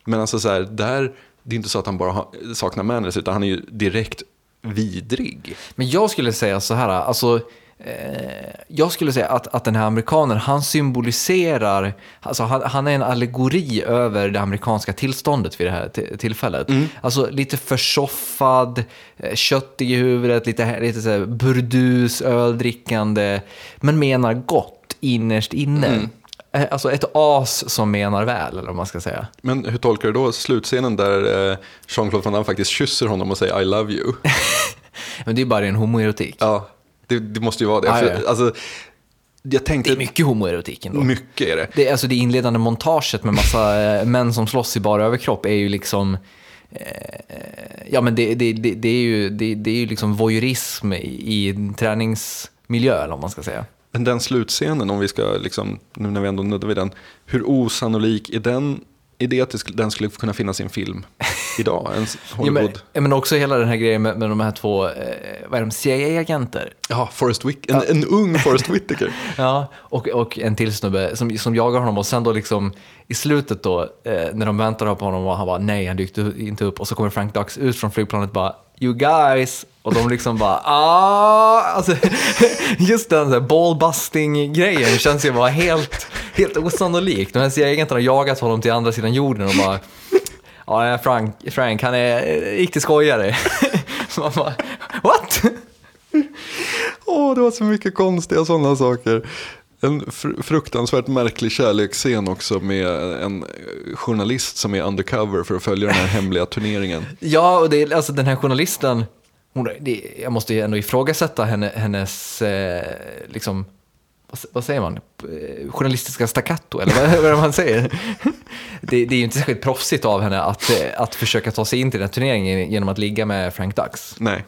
Men alltså så här, där, det är inte så att han bara saknar manners, utan han är ju direkt vidrig. Men jag skulle säga så här, alltså, eh, jag skulle säga att, att den här amerikanen, han symboliserar, alltså han, han är en allegori över det amerikanska tillståndet vid det här tillfället. Alltså lite försoffad, eh, köttig i huvudet, lite, lite så här burdus, öldrickande, men menar gott innerst inne. Eh, Alltså ett as som menar väl, eller vad man ska säga. Men hur tolkar du då slutscenen där eh, Jean-Claude Van Damme faktiskt kysser honom och säger I love you? Men det är bara en homoerotik. Ja, Det, det måste ju vara det. För, ja. Alltså, jag tänkte... Det är mycket homoerotik ändå. mycket är det. Det, alltså det inledande montaget med massa eh, män som slåss i bara överkropp är ju liksom... Eh, ja men det, det, det, det, är ju, det, det är ju liksom voyeurism i, i träningsmiljö eller vad man ska säga. Men den slutscenen, om vi ska, liksom, nu när vi ändå nuddar vid den, hur osannolik är den idé att den skulle kunna finnas i en film idag? En Ja, Hollywood... men, ja, men också hela den här grejen med, med de här två, eh, vad är de, CIA-agenter? Ja, Forrest Whit- en, en ung Forrest Whitaker. Ja, och, och en till snubbe som, som jagar honom och sen då liksom i slutet då, eh, när de väntar på honom och han bara nej, han dyker inte upp och så kommer Frank Dux ut från flygplanet och bara you guys och de liksom bara ah, alltså just den där ballbusting-grejen känns ju bara helt, helt osannolik. De här CIA-agenterna har jagat honom till andra sidan jorden och bara ja, nej, Frank, Frank han är riktigt riktig skojare. Man bara, what? Åh, det var så mycket konstiga sådana saker. En fr- fruktansvärt märklig kärleksscen också med en journalist som är undercover för att följa den här hemliga turneringen. Ja, och det är alltså den här journalisten, hon, det, jag måste ju ändå ifrågasätta henne, hennes, eh, liksom, vad, vad säger man, Eh, journalistiska staccato, eller vad, vad är det man säger? Det, det är ju inte särskilt proffsigt av henne att, eh, att försöka ta sig in till den här turneringen genom att ligga med Frank Dux. Nej,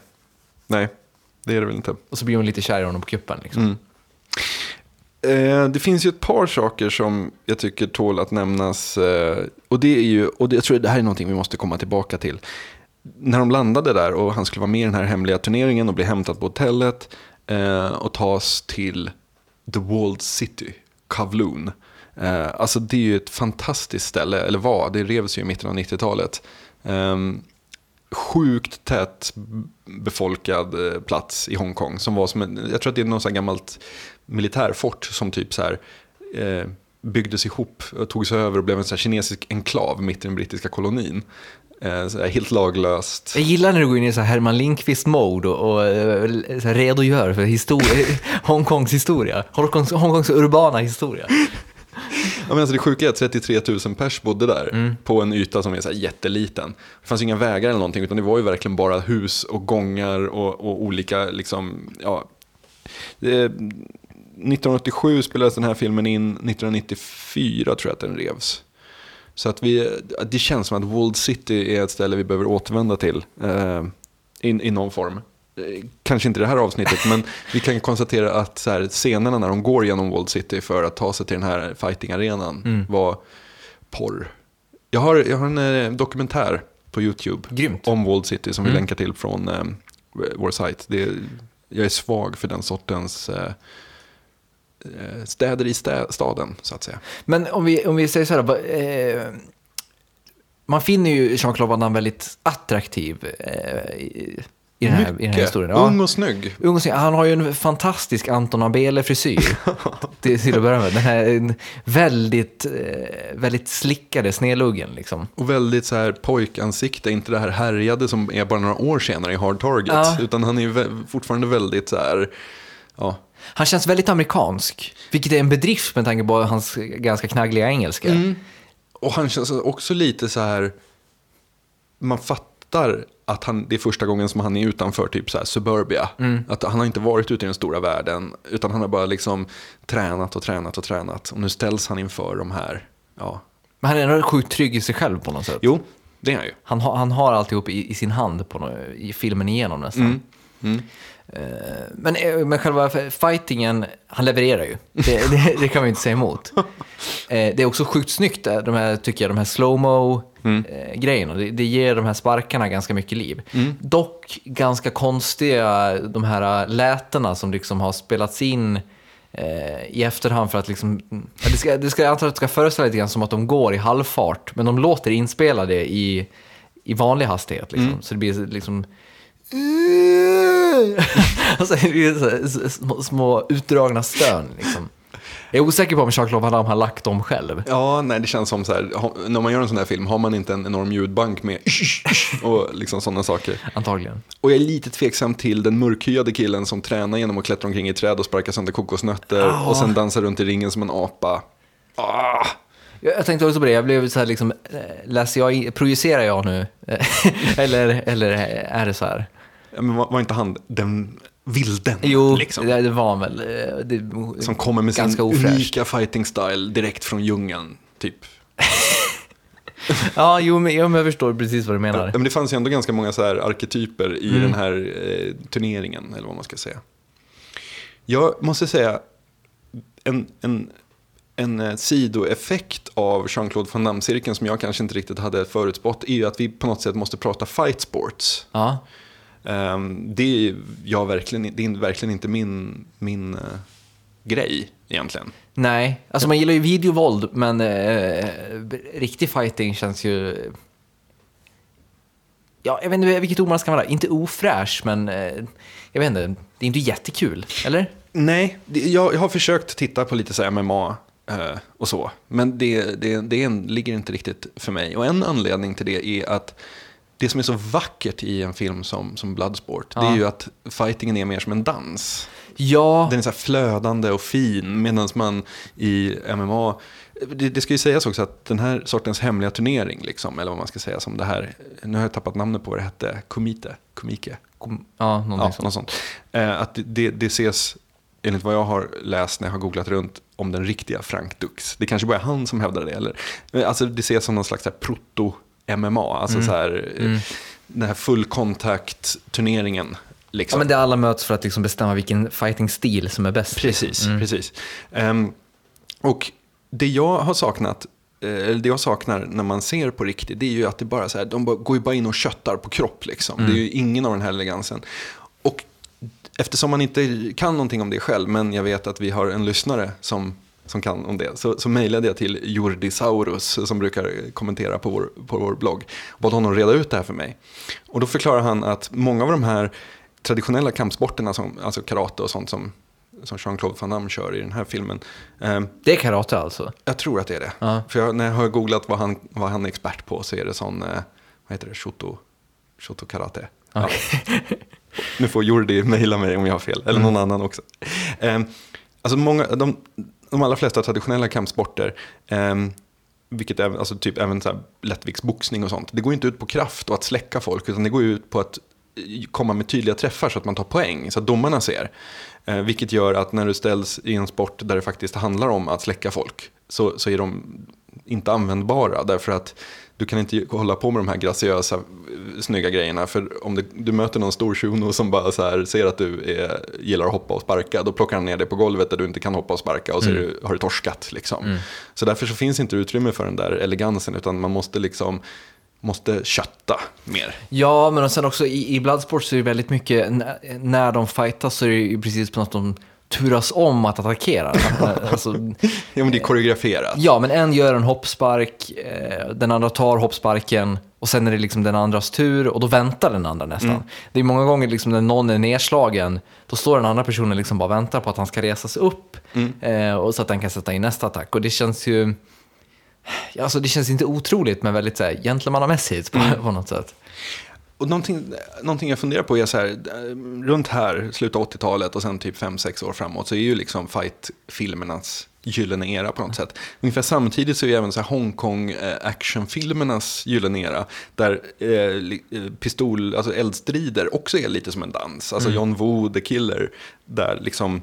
nej, det är det väl inte. Och så blir hon lite kär i honom på kuppen. Liksom. Eh, det finns ju ett par saker som jag tycker tål att nämnas. Eh, och det är ju, och det, jag tror det här är någonting vi måste komma tillbaka till. När de landade där och han skulle vara med i den här hemliga turneringen och bli hämtad på hotellet eh, och tas till The Walled City, Kowloon. Eh, alltså det är ju ett fantastiskt ställe, eller var, det revs ju i mitten av 90-talet. Ehm, sjukt tätt befolkad eh, plats i Hongkong. Som var som en, jag tror att det är något sån här gammalt militärfort som typ så här eh, byggdes ihop och tog sig över och blev en så kinesisk enklav mitt i den brittiska kolonin. Eh, helt laglöst. Jag gillar när du går in i så Herman Lindqvist-mode och, och eh, så redogör för historia, Hongkongs historia, Hongkongs, Hongkongs urbana historia. Ja, men alltså det sjuka är att 33 000 pers bodde där på en yta som är så jätteliten. Det fanns inga vägar eller någonting utan det var ju verkligen bara hus och gångar och, och olika liksom, ja. Det, 1987 spelades den här filmen in, 1994 tror jag att den revs. Så att vi, det känns som att Walled City är ett ställe vi behöver återvända till eh, i, i någon form. Kanske inte det här avsnittet, men vi kan konstatera att så här, scenerna när de går genom Walled City för att ta sig till den här fighting-arenan var porr. Jag har, jag har en eh, dokumentär på YouTube Grymt. om Walled City som vi länkar till från eh, vår sajt. Det, jag är svag för den sortens eh, städer i stä, staden, så att säga. Men om vi, om vi säger så här, vad, eh, man finner ju Jean-Claude Van Damme väldigt attraktiv eh, i, i, den här, i den här historien. Ung och snygg. Ung och snygg. Han har ju en fantastisk Anton Abele-frisyr till, till att börja med. Den här en väldigt, eh, väldigt slickade snedluggen liksom. Och väldigt så här pojkansikte, inte det här härjade som är bara några år senare i Hard Target. Ja. Utan han är fortfarande väldigt så här, ja. Han känns väldigt amerikansk, vilket är en bedrift med tanke på hans ganska knaggliga engelska. Och han känns också lite så här, man fattar att han, det är första gången som han är utanför typ så här suburbia. Att han har inte varit ute i den stora världen, utan han har bara liksom tränat och tränat och tränat. Och nu ställs han inför de här, ja. Men han är ändå sjukt trygg i sig själv på något sätt. Jo, det är han ju. Han, har- han har alltihop i, i sin hand på nå- i filmen igenom nästan. Eh, Men, eh, men själva fightingen, han levererar ju. Det, det, det kan man ju inte säga emot. Eh, Det är också sjukt snyggt, eh, de här, tycker jag, de här slow-mo eh, grejerna. Det, det ger de här sparkarna ganska mycket liv. Dock ganska konstiga, de här lätena som liksom har spelats in eh, i efterhand för att liksom, det ska, det ska, jag antar att det ska föreställa lite grann som att de går i halvfart, men de låter inspelade i, i vanlig hastighet. Liksom. Så det blir liksom... alltså, små, små utdragna stön. Liksom. Jag är osäker på om Van Damme har lagt dem själv. Ja, nej, det känns som så här, när man gör en sån här film, har man inte en enorm ljudbank med och liksom sådana saker. Antagligen. Och jag är lite tveksam till den mörkhyade killen som tränar genom att klättra omkring i träd och sparka sönder kokosnötter och sen dansar runt i ringen som en apa. Ah. Jag tänkte också på det, jag blev så här liksom, eh, läser jag, projicerar jag nu? eller, eller är det så här? Men var, var inte han den vilden. Jo, liksom. det, var han väl. eh, Det, Som kommer med sin ganska ofräscht. unika fighting style direkt från djungeln, typ. Ja, jo men, jo, men jag förstår precis vad du menar. Ja, men det fanns ju ändå ganska många så här arketyper i Mm. den här eh, turneringen, eller vad man ska säga. Jag måste säga, en, en, en eh, sidoeffekt av Jean-Claude Van Damme-cirkeln som jag kanske inte riktigt hade förutspått är ju att vi på något sätt måste prata fight sports. Ja. Ehm, det, är jag verkligen, det är verkligen inte min, min eh, grej egentligen. Nej, alltså man gillar ju videovåld, men eh, riktig fighting känns ju... Ja, jag vet inte vilket ord man ska vara. Inte ofräsch, men eh, jag vet inte. Det är inte jättekul, eller? Nej, det- jag, jag har försökt titta på lite så MMA eh, och så. Men det, det, det ligger inte riktigt för mig. Och en anledning till det är att det som är så vackert i en film som, som Bloodsport, det är Ja. ju att fightingen är mer som en dans. Ja, Den är så här flödande och fin, medan man i MMA, det, det ska ju sägas också att den här sortens hemliga turnering, liksom, eller vad man ska säga, som det här, nu har jag tappat namnet på vad det hette, Komite, Komike. kom, ja Ja, sånt. något sånt. Eh, att det- det, ses, enligt vad jag har läst när jag har googlat runt, om den riktiga Frank Dux. Det kanske bara är han som hävdar det. Eller? Eh, Alltså det ses som någon slags så proto-MMA. Alltså så här, eh, den här full-kontakt-turneringen. Ja, Liksom. men det alla möts för att liksom bestämma vilken fighting-stil som är bäst. Precis, precis. Ehm, och det jag har saknat, eh, eller det jag saknar när man ser på riktigt, det är ju att det bara så här, de går ju bara in och köttar på kropp liksom. Det är ju ingen av den här elegansen. Och eftersom man inte kan någonting om det själv, men jag vet att vi har en lyssnare som, som kan om det, så, så mejlade jag till Jordisaurus som brukar kommentera på vår, på vår blogg och bad honom reda ut det här för mig. Och då förklarar han att många av de här traditionella kampsporterna, som, alltså karate och sånt som, som Jean-Claude Van Damme kör i den här filmen, eh, Det är karate alltså? jag tror att det är det. Ja. För jag, när jag har googlat vad han, vad han är expert på så är det sån, eh, vad heter det, shoto, shoto karate. Ja. nu får Jordi mejla mig om jag har fel, eller någon annan också. Eh, alltså många, de, de allra flesta traditionella kampsporter, eh, vilket även, alltså typ även så här lättviktsboxning och sånt, det går inte ut på kraft och att släcka folk, utan det går ut på att eh, komma med tydliga träffar så att man tar poäng, så att domarna ser. Eh, vilket gör att när du ställs i en sport där det faktiskt handlar om att släcka folk, så, så är de inte användbara. Därför att du kan inte hålla på med de här graciösa, eh, snygga grejerna. För om det, du möter någon stor shuno som bara så här, ser att du är, gillar att hoppa och sparka, då plockar han ner dig på golvet där du inte kan hoppa och sparka och så är du, har du torskat. Liksom. Så därför så finns inte utrymme för den där elegansen, utan man måste liksom måste kötta mer. Ja, men och sen också i, i Bloodsport så är det väldigt mycket, när de fightas så är det ju precis på något de turas om att attackera. alltså, Ja, men det är koreograferat. ja, men en gör en hoppspark, eh, den andra tar hoppsparken och sen är det liksom den andras tur och då väntar den andra nästan. Det är många gånger liksom när någon är nedslagen, då står den andra personen liksom bara och väntar på att han ska resa sig upp eh, och så att den kan sätta in nästa attack. Och det känns ju, alltså det känns inte otroligt men väldigt så här, gentlemannamässigt på, på något sätt. Och någonting, någonting jag funderar på är så här, eh, runt här, slutet av 80-talet och sen typ 5-6 år framåt så är ju liksom fight-filmernas gyllene era på något sätt. Ungefär samtidigt så är ju även så Hongkong eh, actionfilmernas gyllene era, där eh, eh, pistol, alltså eldstrider också är lite som en dans. Alltså John Woo, The Killer, där liksom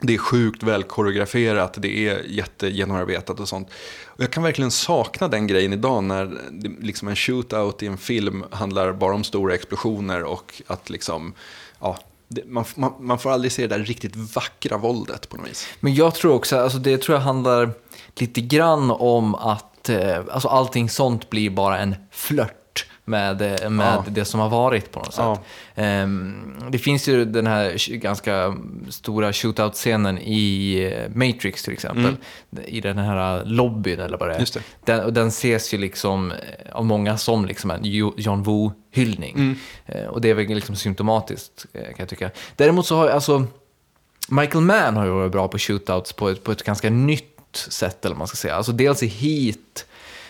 det är sjukt väl koreograferat, det är jättegenomarbetat och sånt. Och jag kan verkligen sakna den grejen idag när det, liksom en shootout i en film handlar bara om stora explosioner och att liksom, ja, det, man, man, man får aldrig se det där riktigt vackra våldet på något vis. Men jag tror också, alltså det tror jag handlar lite grann om att eh, alltså allting sånt blir bara en flört med, eh, med Ja. det som har varit på något sätt. Ja. Ehm, det finns ju den här ganska stora shootout-scenen i eh, Matrix till exempel. I den här lobbyn eller vad det är. Just det. Den, och den ses ju liksom eh, av många som liksom en Jo- John Woo-hyllning. Eh, och det är väl liksom symptomatiskt kan jag tycka. Däremot så har alltså Michael Mann har ju varit bra på shootouts på ett, på ett ganska nytt sätt, eller vad man ska säga. Alltså dels i Heat,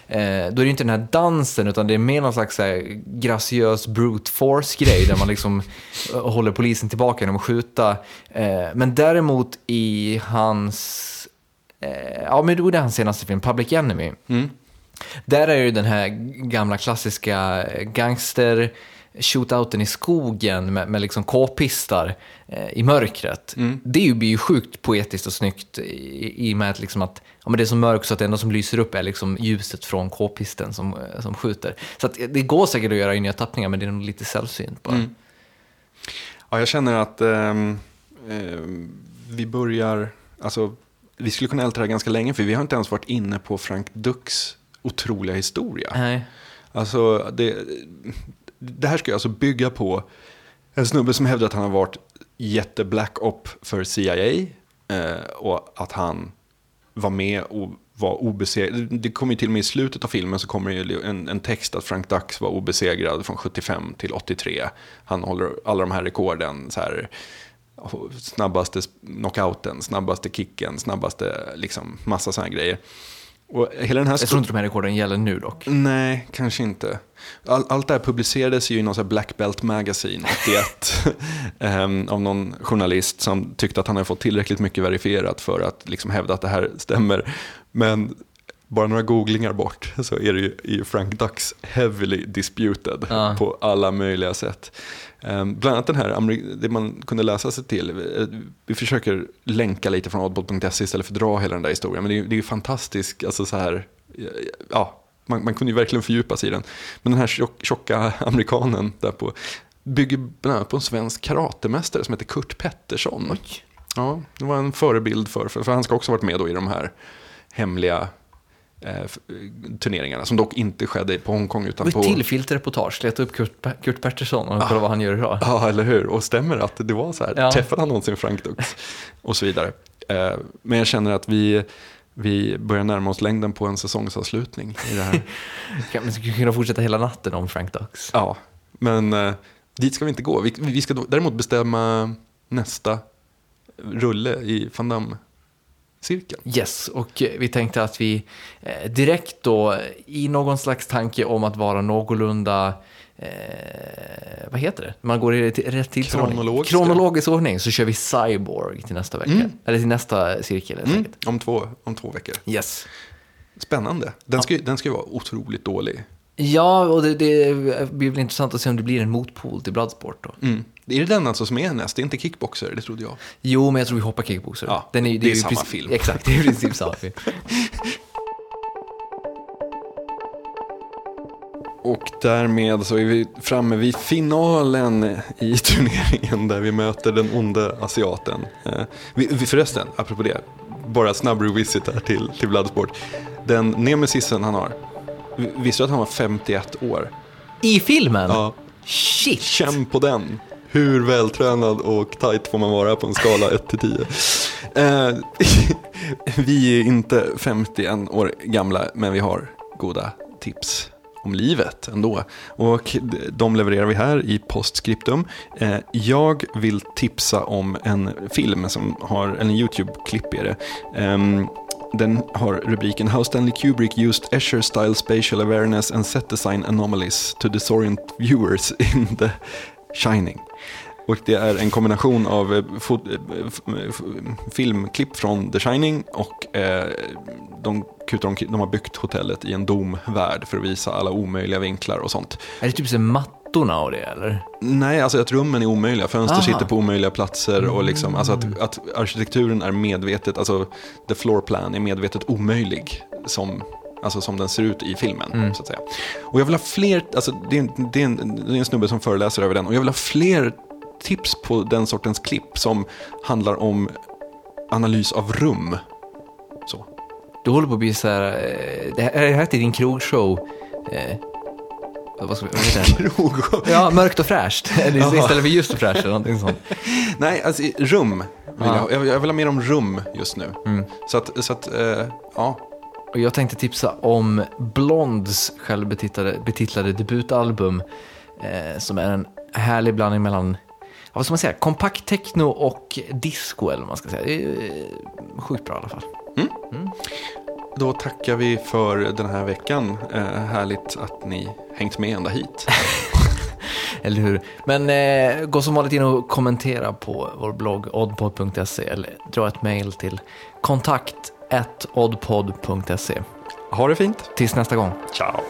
eh, då är det inte den här dansen, utan det är mer någon slags så här, graciös brute force-grej, där man liksom eh, håller polisen tillbaka genom att skjuta. Eh, men däremot i hans, eh, ja men då är det hans senaste film, Public Enemy. Där är ju den här gamla klassiska gangster shootouten i skogen med, med liksom k-pistar eh, i mörkret. Det är ju, blir ju sjukt poetiskt och snyggt i, i och med att, liksom att ja, men det är så mörkt så att det enda som lyser upp är liksom ljuset från k-pisten som, eh, som skjuter. Så att det går säkert att göra i nya tappningar men det är nog lite sällsynt bara. Ja, jag känner att ehm, vi börjar, alltså vi skulle kunna älta det här ganska länge för vi har inte ens varit inne på Frank Ducks otroliga historia. Nej. Alltså, det, det här ska ju alltså bygga på en snubbe som hävdar att han har varit jätte-black op för CIA eh, och att han var med och var obesegrad. Det kommer ju till och med i slutet av filmen så kommer det ju en, en text att Frank Dux var obesegrad från 75 till 83. Han håller alla de här rekorden, så här, snabbaste knockouten, snabbaste kicken, snabbaste liksom massa sådana grejer. Och hela den här Jag tror inte de här rekorden gäller nu dock. Nej, kanske inte. All, allt det här publicerades ju i någon Black Belt Magazine 81 ehm, av någon journalist som tyckte att han hade fått tillräckligt mycket verifierat för att liksom hävda att det här stämmer. Men bara några googlingar bort så är det ju Frank Ducks heavily disputed Ja. på alla möjliga sätt. Um, bland annat den här, det man kunde läsa sig till, eh, vi försöker länka lite från oddball.se istället för att dra hela den där historien, men det är, det är ju fantastiskt, alltså så här, ja, man, man kunde ju verkligen fördjupa sig i den. Men den här tjock, tjocka amerikanen där på, bygger bland annat på en svensk karatemästare som heter Kurt Pettersson. Ja, det var en förebild för, för, för han ska också ha varit med då i de här hemliga eh, turneringarna, som dock inte skedde på Hongkong utan på... ett till filterreportage, leta upp Kurt, Pe- Kurt Pettersson och kolla vad han gör idag. Ja, eller hur? Och stämmer att det var så här? Ja. Träffade han någonsin Frank Dux? Och så vidare. Eh, Men jag känner att vi, vi börjar närma oss längden på en säsongsavslutning i det här. Vi skulle kunna fortsätta hela natten om Frank Dux. ja, men eh, dit ska vi inte gå. Vi, vi ska däremot bestämma nästa rulle i Van Damme-cirkeln. Yes, och eh, vi tänkte att vi eh, direkt då i någon slags tanke om att vara någorlunda Eh, vad heter det? Man går i rätt- rätt. Kronologiska. Kronologisk ordning så kör vi Cyborg till nästa vecka. Eller till nästa cirkel Mm, om, två, om två veckor. Yes. Spännande. Den ska, ju- den ska vara otroligt dålig. Ja, och det, det blir väl intressant att se om det blir en motpol till Bloodsport då. Mm. Är det den alltså som är näst? Det är inte kickboxer, det trodde jag. Jo, men jag tror vi hoppar kickboxer. Ja, Den det är ju samma film. Exakt, det är i princip samma film. Och därmed så är vi framme vid finalen i turneringen där vi möter den onde asiaten. Eh, vi, vi, förresten, apropå det, bara snabb revisit här till, till Bloodsport. Den nemesisen han har, vi- visste du att han var 51 år? I filmen? Ja, Shit! känn på den. Hur vältränad och tight får man vara på en skala 1 till 10? Eh, vi är inte 51 år gamla, men vi har goda tips om livet ändå. Och de levererar vi här i postscriptum. Eh, jag vill tipsa om en film som har, eller en YouTube-klipp är det. Ehm, den har rubriken How Stanley Kubrick used Escher style spatial awareness and set design anomalies to disorient viewers in The Shining. Och det är en kombination av eh, eh, filmklipp från The Shining och eh, de, de har byggt hotellet i en domvärld för att visa alla omöjliga vinklar och sånt. Är det typ så mattorna och det eller? Nej, alltså att rummen är omöjliga. Fönster Aha. sitter på omöjliga platser och liksom, alltså att, att arkitekturen är medvetet, alltså the floor plan är medvetet omöjlig som, alltså som den ser ut i filmen. Så att säga. Och jag vill ha fler, alltså det är, det, är en, det är en snubbe som föreläser över den och jag vill ha fler tips på den sortens klipp som handlar om analys av rum. Så. Du håller på att bli så här, eh, det här, är det här till din krogshow? Eh, vad ska vi, vad den? Ja, mörkt och fräscht. Eller Istället för ljust och fräscht eller någonting sånt. Nej, alltså rum. Vill Ja. jag, jag, vill- ha mer om rum just nu. Så att, så att eh, ja, Och jag tänkte tipsa om Blondes självbetitlade betitlade debutalbum. Eh, som är en härlig blandning mellan, vad ska man säga, kompakt techno och disco eller vad man ska säga. Det är eh, sjukt bra i alla fall. Då tackar vi för den här veckan. Eh, härligt att ni hängt med ända hit. Eller hur? Men eh, gå som vanligt in och kommentera på vår blogg oddpod.se eller dra ett mejl till kontakt oddpod.se. Ha det fint. Tills nästa gång. Ciao.